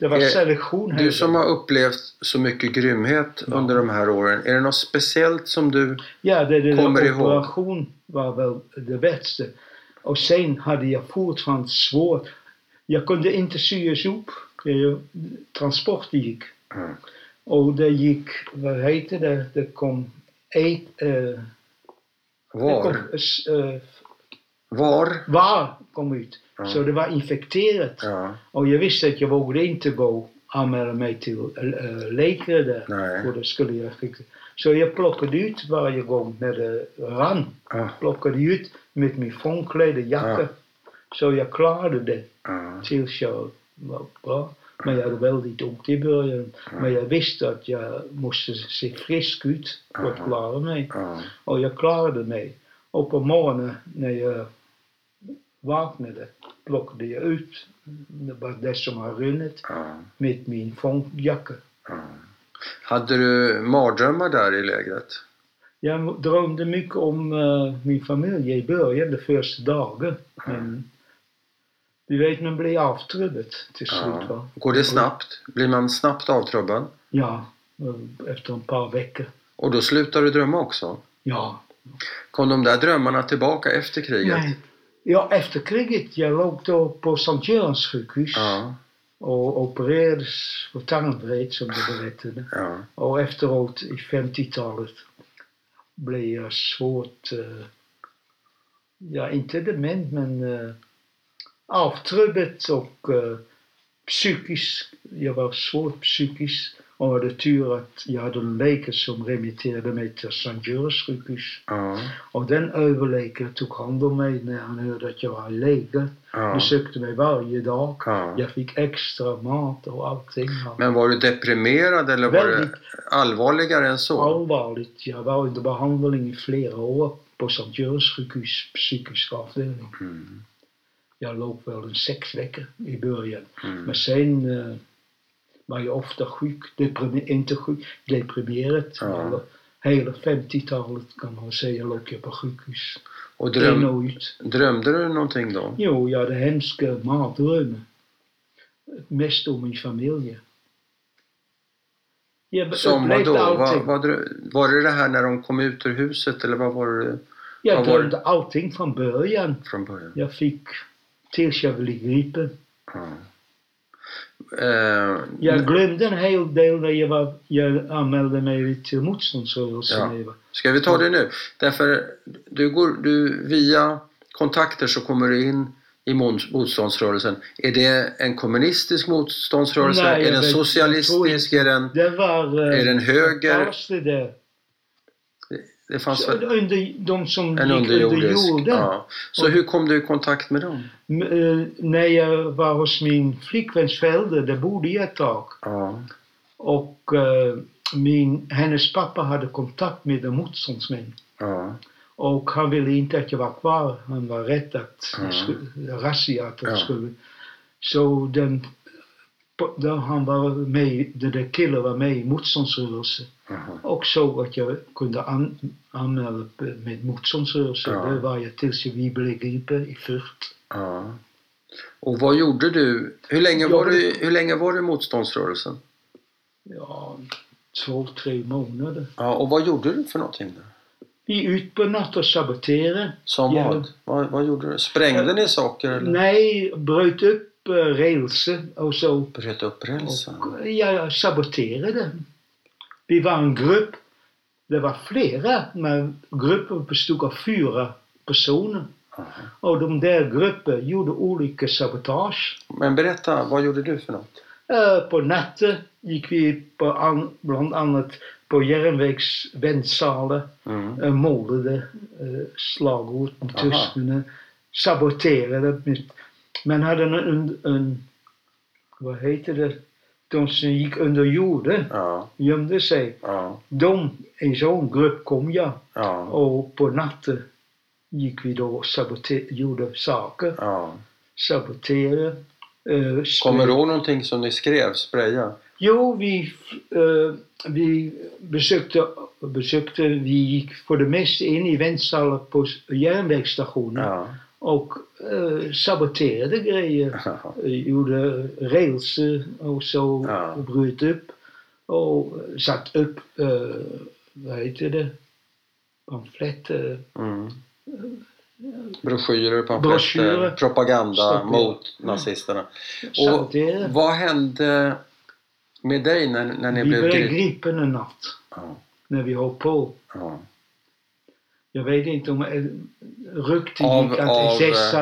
Det var Eh, selektion här. Du som har upplevt så mycket grymhet Ja. under de här åren, är det något speciellt som du... Ja, det, det, Kommer ihåg. operation var väl det bästa. Och sen hade jag fortfarande svårt. Jag kunde inte upp. Det- Transport gick. Mm. Och det gick, vad heter det, det kom ett, eh, det Var? kom, s- eh, Var? var kom ut. Ja. Så det var infekterat. Ja. Och jag visste att jag vågade inte gå anmäla mig till äh, läkare där. Nej. För det skulle jag skicka. Så jag plockade ut varje gång när det rann. Ja. Plockade ut med min fångklädda jacka. Så jag klarade det Ja. Tills jag var bra. Men jag hade väldigt ont i början. Men jag visste att jag måste se frisk ut för att Ja. klara mig. Ja. Och jag klarade mig. Och på morgonen när jag vaknade plockade jag ut det var det som har runnit Ja. med min fångjacka. Ja. Hade du mardrömmar där i lägret? Jag drömde mycket om eh, min familj i början, de första dagen. Men du vet, man blir avtrubbad till slut. Ja. Va? Går det snabbt? Blir man snabbt avtrubbad? Ja, eh, efter ett par veckor. Och då slutar du drömma också? Ja. Kom de där drömmarna tillbaka efter kriget? Nej. Ja, efter kriget, jag låg då på Sankt Görans sjukhus Ja, och opererades för tarmvred som du berättade. ja, Och efteråt, i 50-talet, blev jag svårt, eh, ja inte dement men uh, avtrubbad och uh, psykiskt. Jag var svårt psykiskt och hade tur att jag hade en läkare som remitterade mig till Sankt Görans sjukhus. ja, Och den överläkaren tog hand om mig när han hörde att jag var läkare. ja. Besökte mig varje dag. ja. Jag fick extra mat och allting. Men var du deprimerad eller var Väldigt. det allvarligare än så? allvarligt. Jag var under behandling i flera år på Sankt Görans sjukhus psykisk avdelning. Mm. Jag låg väl en sex veckor i början. Mm. Men sen eh, var jag ofta sjuk, deprimer, inte sjuk, deprimerad. Ja. Eller Hela 50-talet kan man säga låg jag på sjukhus. Och dröm, drömde du någonting då? Jo, jag hade hemska mardrömmar. Mest om min familj. Jag Som vad upplevde då? allting. Vad, vad, drö- var det det här när de kom ut ur huset eller vad var det Jag var drömde allting från början. från början? Jag fick tills jag blev gripen. Ja. Eh, Jag glömde en hel del när jag, var, jag anmälde mig till motståndsrörelsen. Ja. Ska vi ta det nu? Därför du går, du, via kontakter så kommer du in i mot- motståndsrörelsen. Är det en kommunistisk motståndsrörelse? Nej, är den vet- socialistisk? Är den, Det var... eh, är den höger? Det fanns Så, under, de som en gick under jorden. Ja. Så hur kom du i kontakt med dem? Eh, när jag var hos min flickväns föräldrar, där bodde jag ett tag. Ja. Och eh, min, hennes pappa hade kontakt med en motståndsmän. Ja. Och han ville inte att jag var kvar. Han var rädd att Ja. det skulle, razzia att det Ja. skulle... Så den, då han var med, den där killen var med i motståndsrörelsen och såg att jag kunde an, anmäla med motståndsrörelsen. Ja. Det var jag tills vi blev gripen i Furt. ja. Och vad gjorde du? Hur länge, Jag- var du, hur länge var du i motståndsrörelsen? Ja, två, tre månader. Ja, och vad gjorde du för någonting? Då? Vi ut på natt och saboterade. Som vad? Vad gjorde du? Sprängde ni saker eller Nej, bröt upp uh, rälsen och så. bröt upp rälsen? Och jag saboterade. Vi var en grupp. Det var flera, men gruppen bestod av fyra personer. Jaha. Och de där grupperna gjorde olika sabotage. Men berätta, vad gjorde du för något? Eh, på natten gick vi på an, bland annat på järnvägsväntsalen, Mm. uh, målade uh, slagord Aha. tyskarna, saboterade med Men hade en, en, en vad heter det, de som gick under jorden, Ja, gömde sig. ja, De, en sån grupp kom jag ja, och på natten gick vi då och saboter- gjorde saker. ja. Saboterade. Uh, Kommer du ihåg någonting som ni skrev? Spraya? Jo, vi, eh, vi besökte, besökte, vi gick för det mesta in i väntsalar på järnvägsstationen Ja. Och eh, saboterade grejer. Ja. Eh, Gjorde rails eh, och så, Ja. och bröt upp och satt upp, eh, vad heter det, pamfletter. Mm. Broschyrer, pamfletter, Broschyrer. propaganda Stopp, ja. mot nazisterna. Och Saboterade. vad hände med dig när, när ni Vi blev blev gripna? en natt Ja, när vi höll på. ja. Jag vet inte om eh, ryktet Av- gick att av, SS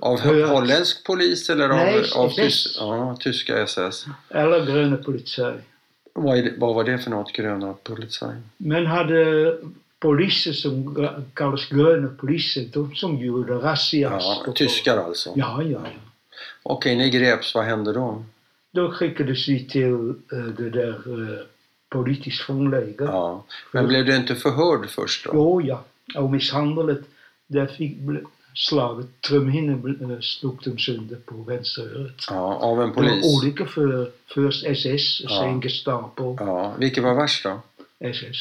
Av hört. holländsk polis eller av, Nej, av SS. tys, ja, tyska SS? eller gröna polizei. Vad, vad var det för något, gröna polizei? Men hade poliser som kallas gröna poliser, de som gjorde razzias. Ja, tyskar alltså? Ja, ja, ja. Okej, ni greps. Vad hände då? Då skickades vi till eh, det där uh, politiskt fångläger. Ja. Men blev du inte förhörd först då? Jo, ja. Och misshandlet, där fick slaget, trumhinnan eh, slog de sönder på vänsterörat. Ja, av en polis? olika för först SS och Ja. sen Gestapo. Ja, vilket var värst då? SS.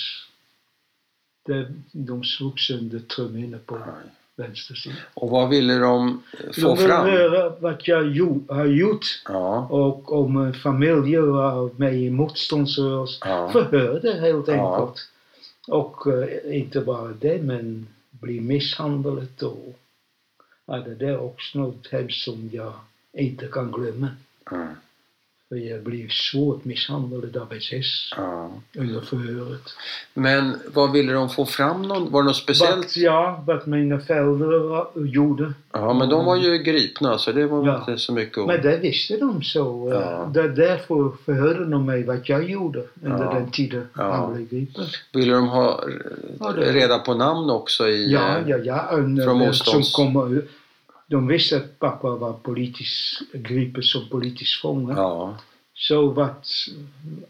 Där de slog sönder trumhinnan på Nej. vänster sida. Och vad ville de eh, få De vill fram? höra vad jag gjo- har gjort Ja, och om en familj var med i motståndsrörelsen. ja, Förhörde helt Ja. Och eh, inte bara det, men bli misshandlad och ja, det är också något hemskt som jag inte kan glömma. mm, jag blev svårt misshandlad av SS ja. under förhöret. Men vad ville de få fram? Någon, var det något speciellt? Vad, ja, vad mina föräldrar gjorde. Ja, men de var ju gripna så det var Ja. inte så mycket att... Men det visste de så. eh, Ja. Där, därför förhörde de mig vad jag gjorde under Ja. den tiden Ja. han blev gripen. Ville de ha eh, det- reda på namn också i... Ja, eh, ja, ja. En, Från en, som motstånds- kom, ut- de visste att pappa var politisk, gripen som politisk fånge. ja. Så vad,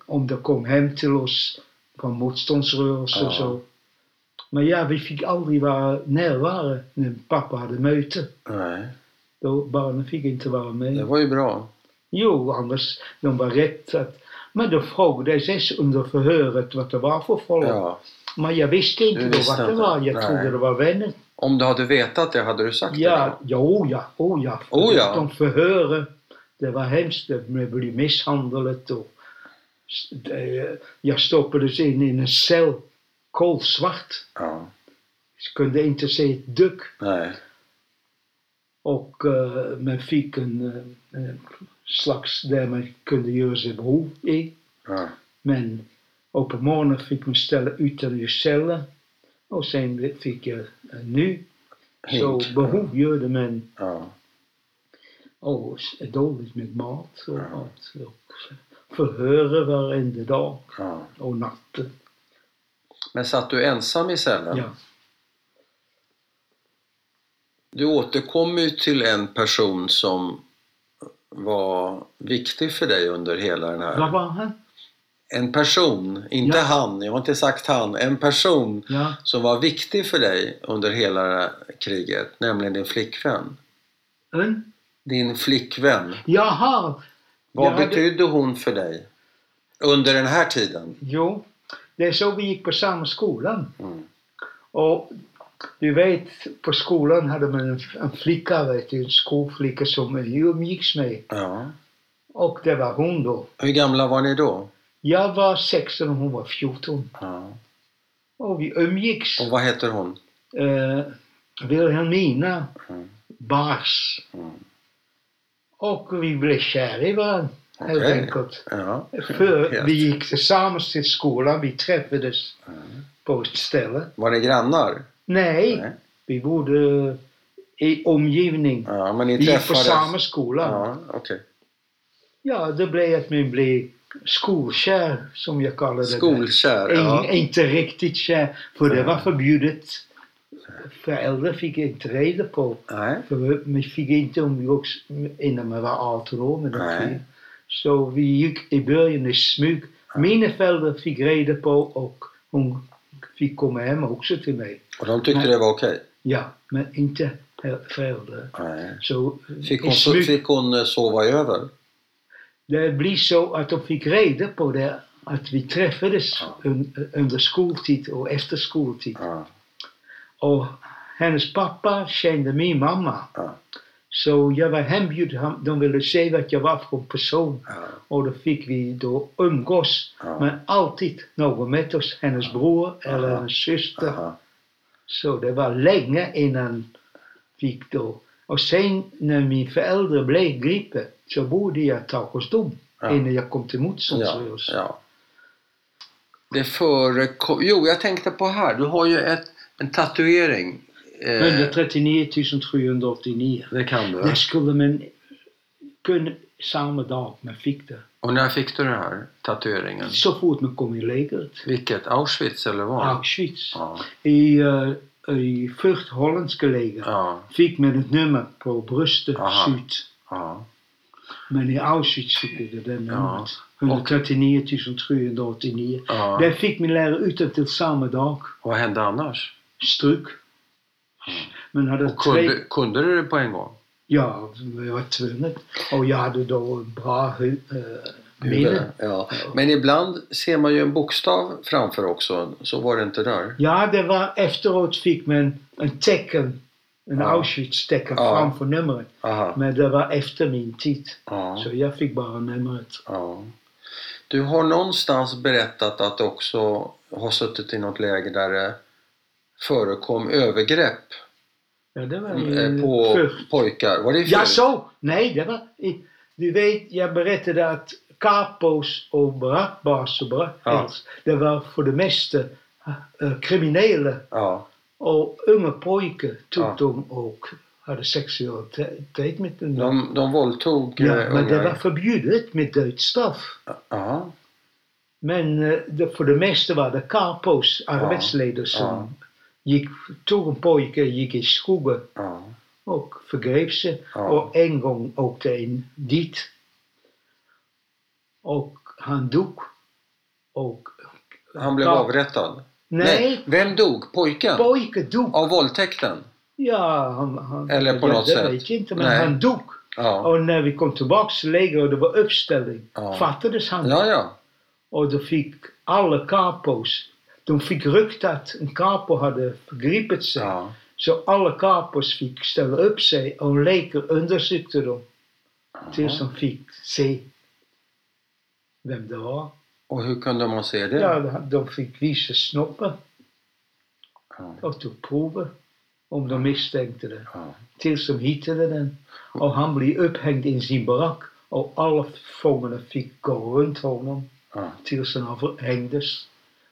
om de kom hem till oss från motståndsrörelsen Ja. så. Men ja, vi fick aldrig vara närvara när pappa hade möte. Nej, Då barnen fick inte vara med. det var ju bra. Jo, annars, de var rätt att... Men då frågade SS under förhöret vad det var för folk. Ja. Men jag visste inte Du då visste vad det var. Jag Nej. trodde det var vänner. Om du hade vetat det hade du sagt det Ja, då? jo, ja, oh ja. Oh ja. De förhöret, det var hemskt. Jag blev misshandlad och det- jag stoppades in i en cell, kolsvart. Ja. Jag kunde inte se ett dugg. Nej. Och uh, man fick en, en slags där man kunde göra sig behov i. Ja. Men och på morgonen fick man ställa utanför cellen. Och sen fick jag en ny. Så Hink. behov gjorde man Ja. och dåligt med mat och Ja. allt. Och förhöra varenda dag Ja. och natten. Men satt du ensam i cellen? Ja. Du återkommer ju till en person som var viktig för dig under hela den här... Vad var han? En person, inte Ja. han, jag har inte sagt han. En person Ja. som var viktig för dig under hela kriget, nämligen din flickvän. En? Din flickvän. Jaha! Vad hade- betydde hon för dig? Under den här tiden? Jo, det är så vi gick på samma skolan. Mm. Och du vet, på skolan hade man en, en flicka, vet du, en skolflicka som vi umgicks med. Ja. Och det var hon då. Hur gamla var ni då? Jag var 16 och hon var 14. Ja. Och vi umgicks. Och vad heter hon? Eh, Wilhelmina Mm. Bars. Mm. Och vi blev kära i varandra, helt Okej. enkelt. Ja. För Helt. vi gick tillsammans till skolan, vi träffades Mm. på ett ställe. Var ni grannar? Nej, Nej. vi bodde i omgivning. Ja, men ni Vi gick på träffades? samma skola. Ja, okej. Ja, det blev att man blev skolkär, som jag kallar det. Skolkär, In, ja. Inte riktigt kär, för det var förbjudet föräldrar fick inte reda på. Nej. För vi, fick inte umgås innan man var 18 år med dem. Så vi gick i början i smyg. Mina föräldrar fick reda på och hon fick komma hem också till mig. Och de tyckte Nej. det var okej? Ja, men inte föräldrar. Nej. Så Fick hon, smyg, fick hon eh, sova över? Det blir så att de fick reda på det att vi träffades Ja. un, under skoltid och efter skoltid. Ja. Och hennes pappa kände min mamma. Ja. Så jag var hembjuden. De ville se vad jag var för person. Ja. Och då fick vi då umgås. Ja. Men alltid någon med oss. Hennes bror eller hennes syster. Så det var länge innan vi då. Och sen när min föräldrar blev gripen så borde jag ta hos dem. Ja. Innan jag kom till Ja. motståndsrörelsen. ja. Det förekom... Jo, jag tänkte på här. Du har ju ett, en tatuering. Eh, 139 389. det kan du. Det skulle man kunna samma dag man fick det. Och när fick du den här tatueringen? Så fort man kom i lägret. Vilket? Auschwitz eller vad? Auschwitz. Ja. I, uh, i första holländska läger Ja. fick man ett nummer på bröstet syd. ja. Men i Auschwitz fick vi det där Ja. numret. 139 389. ja. Det fick min lärare utan till samma dag. Vad hände annars? Stryk. Men hade Och tre... kunde, kunde du det på en gång? Ja, jag var tvungen. Och jag hade då bra hu- eh, minne. Ja. Men ibland ser man ju en bokstav framför också. Så var det inte där. Ja, det var efteråt fick man en tecken. En Ja. Auschwitz-tecken Ja. framför numret. Aha. Men det var efter min tid. Ja. Så jag fick bara numret. Ja. Du har någonstans berättat att du också har suttit i något läge där det förekom övergrepp Ja, det var eh, i på först. pojkar. Var det i Ja, förr? så! Nej, det var i, Du vet, jag berättade att kapos och barackbas och barackels, det var för det mesta eh, kriminella Ja. och unga pojkar tog Ja. dem och hade sexualitet med dem. De, de våldtog ja, eh, men det ungar. var förbjudet med dödsstraff. Ja. Men eh, det, för det mesta var det kapos, arbetsledare, som Ja. gick, tog en pojke, gick i skogen Ja. och förgrep sig. Ja. Och en gång åkte en dit. Och han dog. Och Han blev avrättad. Nej, Vem dog? Pojken? pojken dog. Av våldtäkten? Ja, han, han, Eller på något sätt. vet inte, men Nej. han dog. Ja. Och när vi kom tillbaks till läger och det var uppställning, Ja. fattades han. Ja, ja. Och då fick alla kapos, de fick rykte att en kapo hade förgripit sig. ja. Så alla kapos fick ställa upp sig och läkare undersökte dem. Tills de fick se vem det var. Och hur kunde man se det? Ja, de fick visa snoppen Ja. och tog prover om de misstänkte det. Ja. Tills de hittade den. Och han blev upphängd i sin barack. Och alla fångarna fick gå runt honom Ja. tills han avhängdes.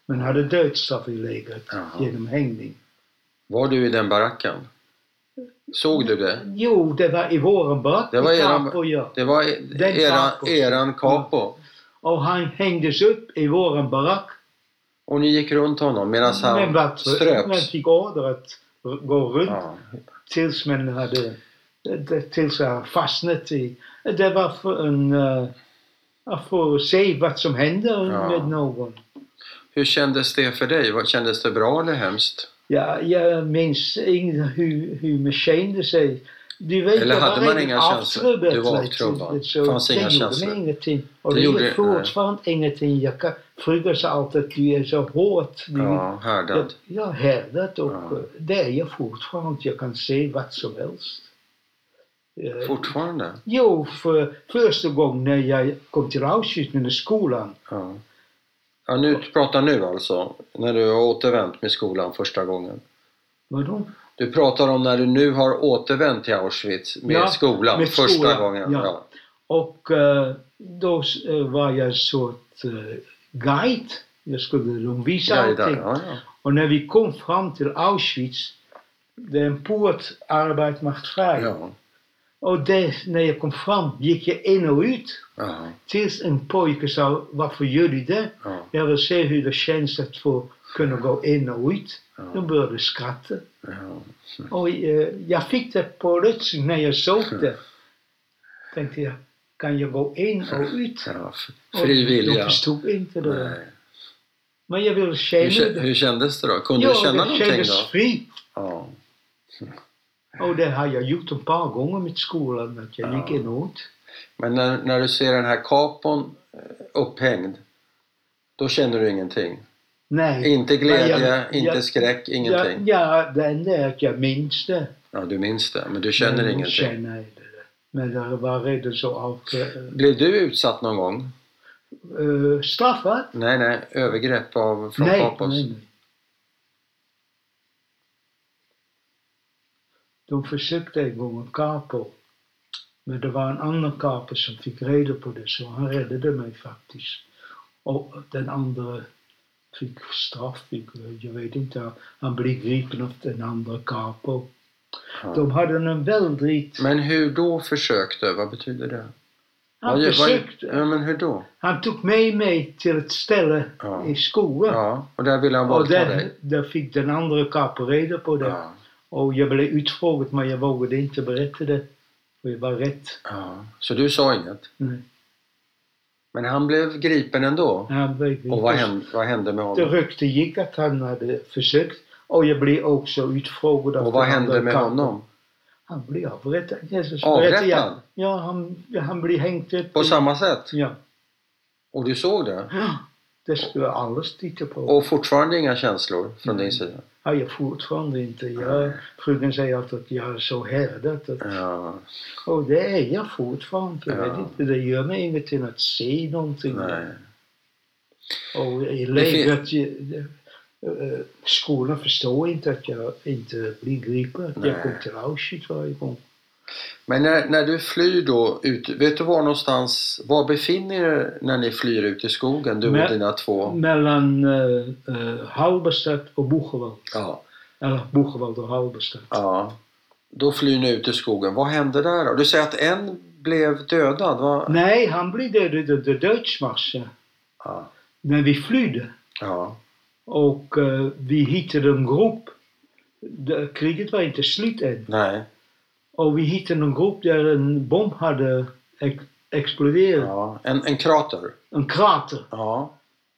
Men hade dödsstraff i lägret genom hängning. Var du i den baracken? Såg du det? Jo, det var i våran barack. Det var eran- ja. Det var Den era, capo. eran capo. Och han hängdes upp i våran barack. Och ni gick runt honom medan Men han vart- man ströps? fick order att gå runt Ja. tills man hade tills jag fastnat i. Det var för en för att se vad som hände Ja. med någon. Hur kändes det för dig? Kändes det bra eller hemskt? Ja, jag minns inte hur, hur man kände sig. Du vet, Eller hade man inga känslor? Du var avtrubbad. Så Fanns det inga känslor? ingenting. Och Det det, gjorde- fortfarande ingenting. Jag kan fråga sig alltid att du är så hårt. Du, Ja, härdad. Ja, härdat och Ja. det är jag fortfarande. Jag kan se vad som helst. Eh, Fortfarande? Jo, för första gången när jag kom till Auschwitz med skolan. Ja. ja nu, pratar nu alltså? När du har återvänt med skolan första gången? Vadå? Du pratar om när du nu har återvänt till Auschwitz med Ja, skolan med första skolan, gången? ja. Och eh, då eh, var jag sort eh, guide. Jag skulle visa Guidar, allting. ja, ja. Och när vi kom fram till Auschwitz, det är en port, macht frei. ja. Och det, när jag kom fram gick jag in och ut. Ja. Tills en pojke sa, varför gör du det? Ja. Jag vill se hur det känns att få kunna gå in och ut. Ja. De började skratta. Ja. Och eh, jag fick det på plötsligt när jag såg det. Tänkte jag, kan jag gå in och ut? Ja. f- Och vilja. förstod inte det. Nej. Men jag ville känna kä- det. hur kändes det då? Kunde ja, du känna det någonting kändes då? fri. Ja. Och det har jag gjort ett par gånger med skolan, att jag Ja. gick ut. Men när, när du ser den här kapon eh, upphängd, då känner du ingenting? Nej. Inte glädje, jag- inte jag- skräck, ingenting? Ja, ja, det enda är att jag minns det. Ja, du minns det, men du känner Men jag ingenting? Känner inte det. Men det var redan så av Blev du utsatt någon gång? uh, straffat. Nej, nej, övergrepp av, från Nej, Kapos? nej, nej. De försökte en gång att kapo. Men det var en annan kapo som fick reda på det, så han räddade mig faktiskt. Och den andra fick straff, jag vet inte, han blev gripen av den andra kapo. Ja. De hade en väldigt... Men hur då försökte? Vad betyder det? Han Vad- vad- försökte. Ja, men hur då? Han tog med mig till ett ställe Ja. i skolan. Ja, och där ville han våldta dig? där fick den andra kapo reda på det. Ja, Och jag blev utfrågad men jag vågade inte berätta det. För jag var rädd. ja. Så du sa inget? Nej. Men han blev gripen ändå? Han blev Och vad hände, vad hände med Det honom? rykte gick att han hade försökt. Och jag blev också utfrågad Och vad hände med kapo. honom? Han blev avrättad. Jesus, Avrättad? jag. Ja, han, han blev hängt upp. På samma sätt? Ja. Och du såg det? Ja, Det skulle alla titta på. Och fortfarande inga känslor från Mm. din sida? Ja, jag fortfarande inte. Jag, frugan säger alltid att jag är så härdad. att- Ja, Och det är jag fortfarande. Jag Ja. vet inte, det gör mig ingenting att se någonting. nej. Och i Det läget, jag- eh, skolan förstår inte att jag inte blir gripen. Att Nej. jag kommer till Auschwitz varje gång. Men när, när du flyr då ut, vet du var någonstans, var befinner er när ni flyr ut i skogen, du Men- och dina två? Mellan uh, uh, Halberstad och Boegewald. Ja, Eller Boegewald och Halberstad. ja. Då flyr ni ut i skogen. Vad hände där då? Du säger att en blev dödad, va? Nej, han blev dödad av de Duitsmarsen. Ja, När vi flydde. ja, Och eh, vi hittade en grupp. Kriget var inte slut än. nej, Och vi hittade en grupp där en bomb hade ex exploderat. ja. En, en krater? En krater. Ja,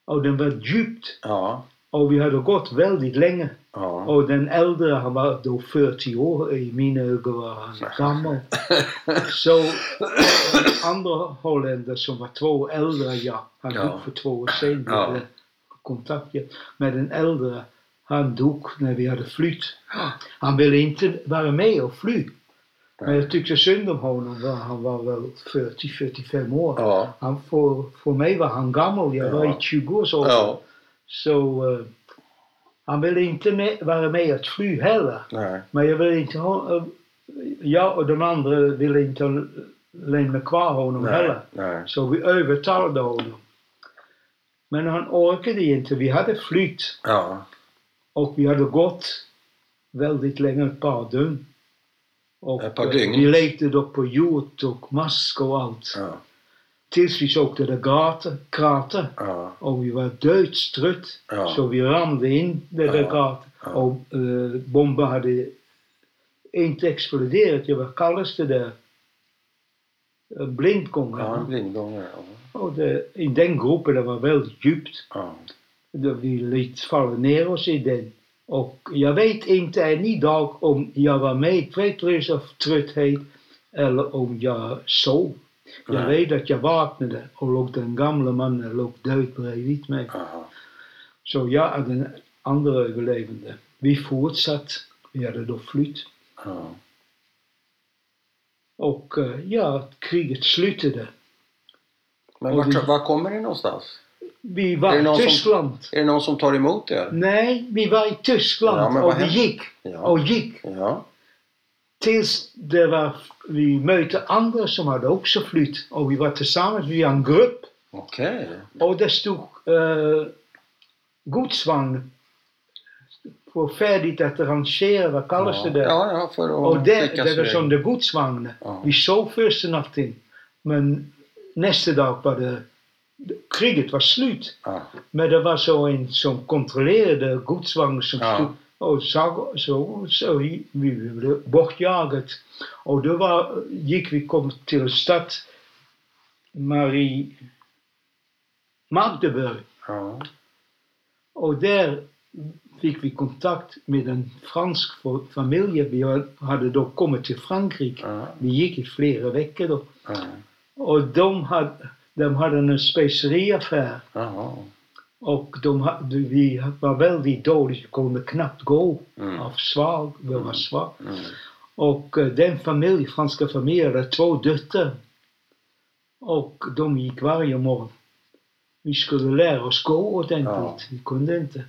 Och den var djupt. ja, Och vi hade gått väldigt länge. ja. Och den äldre, han var då 40 år. I mina ögon var han gammal. Så den andra holländare som var två år äldre jag. Han Ja. dog för två år sedan. Ja. kontakt ja. med den äldre. Han dog när vi hade flytt. Han ville inte vara med och fly. Men jag tyckte synd om honom. Han var väl 40-45 år. Ja, Han, för, för mig var han gammal. Jag var Ja. i 20 års ålder. ja, Så eh, han ville inte med, vara med att fly heller. nej, Men jag ville inte ha, jag och de andra ville inte lämna kvar honom nej, heller. nej. Så vi övertalade honom. Men han orkade inte. Vi hade flytt Ja, och vi hade gått väldigt länge, ett par dygn. Och eh, vi lekte då på hjort och mask och allt. ja, Tills vi såg det där krater, krater ja, och vi var dödstrött. Ja. Så vi ramlade in det där Ja. krater. Ja. Och eh, bomben hade inte exploderat. Jag var kallas det där blindgångare. ja, blindgångare. Ja, Och det, I den gruppen, det var väldigt djupt. ja, Då Vi lät falla ner oss i den. Och jag vet inte än idag om jag var medvetslös av trötthet eller om jag sov. Jag Nej. vet att jag vaknade och låg den gamla mannen låg död bredvid mig. ja, Så jag är den andra överlevande. Vi fortsatte. Vi hade då flytt. ja. Och eh, ja, kriget slutade. Men Och vart, vi- var kommer ni någonstans? Vi var i någon som- Tyskland. Är det någon som tar emot er? Nej, vi var i Tyskland Ja, och vi gick Ja, och gick. ja, Tills det var, vi mötte andra som hade också flytt och vi var tillsammans, vi var en grupp okej. och det stod uh, godsvagn för färdigt att rangera, vad kallas ja. det där? Ja, ja, för att och det, det sig. som de godsvagnen. Ja. Vi sov första natten. Men nästa dag var det, kriget var slut. Ja. Men det var så en som kontrollerade godsvagnen som Ja. stod och så, så, så vi blev bortjagat. Och då var, gick vi kom till en stad, Marie Magdeburg. Ja. Och där fick vi kontakt med en fransk fa- familj. Vi hade då kommit till Frankrike. Ja. Vi gick i flera veckor då. Ja. Och de hade, de hade en speceriaffär. Jaha. Och de vi var väldigt dåliga, kunde knappt gå Mm. av svag, vi var svag. Mm. Och eh, den familj, franska familjen, hade två döttrar. Och de gick varje morgon. Vi skulle lära oss gå ordentligt, Ja. vi kunde inte.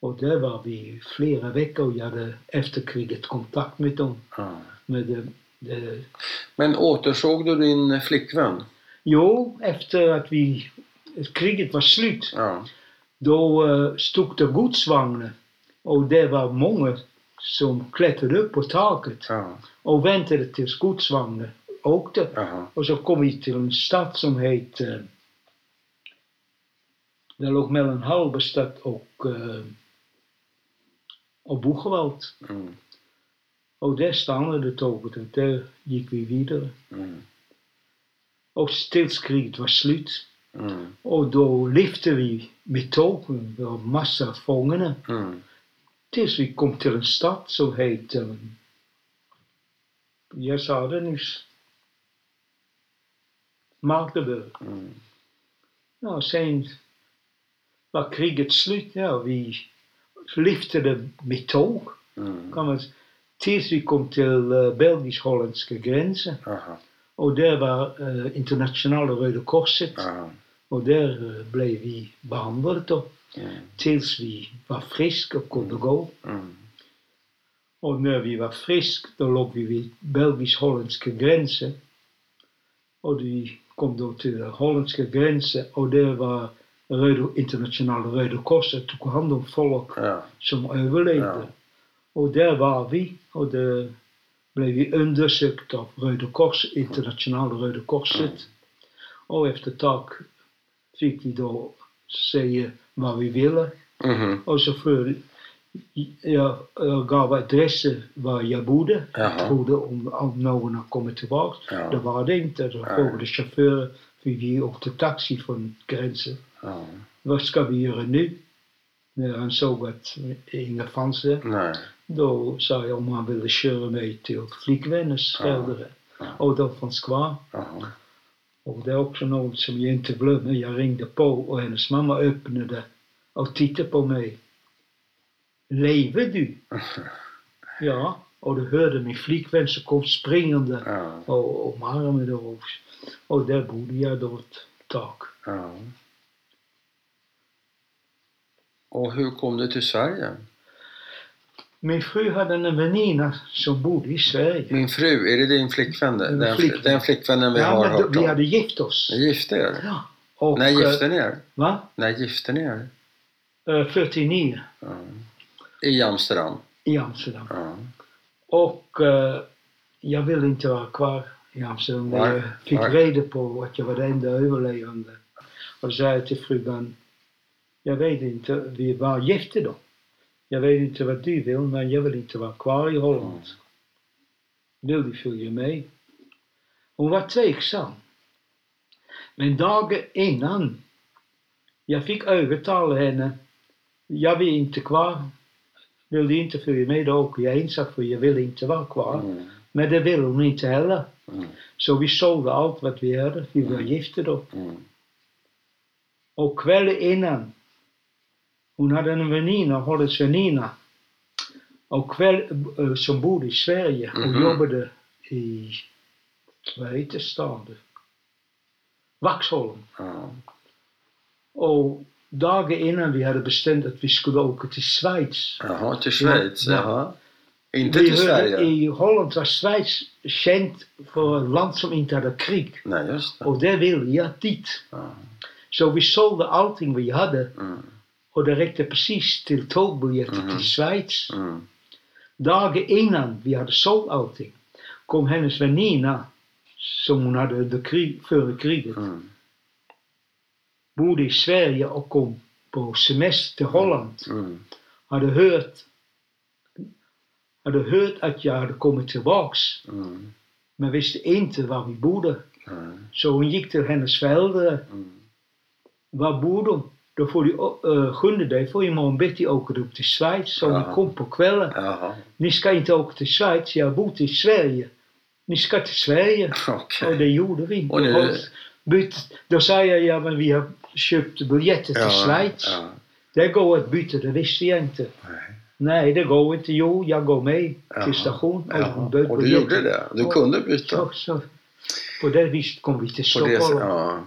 Och där var vi flera veckor jag hade efter kriget kontakt med dem. Ja. Med det, det. Men återsåg du din flickvän? Jo, efter att vi, kriget var slut, Ja. då uh, stod det godsvagnar. Och det var många som klättrade upp på taket Ja. och väntade tills godsvagnen åkte. Jaha. Och så kom vi till en stad som heette... Det låg mellan Halberstad och, uh, och Boegewald. Mm. Och där stannade tåget och där gick vi vidare. Mm. Och tills kriget var slut. Mm. Och då lyfte vi med tågen, var massa fångarna. Mm. Tills vi kom till en stad som heette... Jag sa det nyss. Magdeburg. Mm. Ja, sen var kriget slut. Ja, vi lyfte med tåg. Mm. Kan man, tills vi kom till uh, Belgisch-Holländska gränsen. Jaha. Där var uh, internationella Röda Korset. Jaha. Och där uh, behandlade då. Mm. Tills vi var friska och kunde gå. Mm. Och när vi var friska, då låg vi vid Belgisch-Holländska gränsen. Och vi kom då till de Holländska gränsen och där var Röda, internationella Röda Korset tog hand om folk Ja. som överlevde. Ja. Och där var vi och där vi undersökt av Röda Kors, internationella Röda Korset. Och efter ett tag fick vi då säga vad vi ville. Mhm. Och så för, jag, jag gav adressen var jag bodde. Jaha. Jag trodde om, om någon har kommit tillbaka. Ja. Det var det inte. Då Ja. frågade chauffören, för vi åkte taxi från gränsen. Ja. Vad ska vi göra nu? När han såg att inga fanns där. Nej. Då sa jag om han ville köra mig till flickvännens Ja. föräldrar. Ja. Och de fanns kvar. Jaha. Och det är också något som jag inte glömmer. Jag ringde på och hennes mamma öppnade och tittade på mig. Lever du? Ja. Och då hörde min flickvän som kom springande Ja. och omarmade oss. Och där bodde jag då ett tag. Ja. Och hur kom du till Sverige? Min fru hade en väninna som bodde i Sverige. Min fru, är det din flickvän? Min Den, flickvän. den flickvännen vi ja, har hört vi om? hade gift oss. Ni gifte er? Ja. Och, När gifte eh, ni er? Va? När gifte ni er? Eh, 49 Ja. I Amsterdam? i Amsterdam. Ja. Och eh, jag ville inte vara kvar i Amsterdam. Nej, Jag fick nej. reda på att jag var den enda överlevande. Och sa till frugan, jag vet inte, vi var gifta då. Jag vet inte vad du vill, men jag vill inte vara kvar i Holland. Vill du följa med? Hon var tveksam. Men dagen innan jag fick övertala henne, jag vill inte kvar. Vill du inte följa med, då åker jag ensam för jag vill inte vara kvar. Mm. Men det ville hon inte heller. Mm. Så vi sålde allt vad vi hade. Vi var gifta då. Mm. Och kvällen innan, hon hade en väninna, Hollands väninna. Och kväll, eh, som bodde i Sverige och Mhm. jobbade i, vad heter staden? Vaxholm. Ja. Och dagen innan vi hade bestämt att vi skulle åka till Schweiz. Jaha, till Schweiz? Ja. Jaha. Inte Vi till Sverige? I Holland var Schweiz känt för ett land som inte hade krig. Nej, just det. Och där ville jag dit. Ja. Så vi sålde allting vi hade Mm. Och det räckte precis till tågbiljetter Mhm. till Schweiz. Mm. Dagen innan vi hade sålt allting kom hennes väninna som hon hade under krig, före kriget, Mm. bodde i Sverige och kom på semester till Holland. Mm. Hade hört, hade hört att jag hade kommit tillbaks Mm. men visste inte var vi bodde. Mm. Så hon gick till hennes föräldrar. Mm. Var bor de? Då får du uh, sjunde dag får imorgon bitti åka upp till Schweiz. Så Ja. ni kom på kvällen. Jaha, Ni ska inte åka till Schweiz, jag bor i Sverige. Ni ska till Sverige. okej. Och det gjorde vi. Och nu- Och bytte, då sa jag, ja men vi har köpt biljetter till Ja, Schweiz. ja. Det går att byta, det visste jag inte. Nej. Nej, det går inte. Jo, jag går med Jaha. till station. Jaha. bytte Och du biljetter. gjorde det? Du Och- kunde byta? Så, så. På det viset kom vi till det, Stockholm. ja.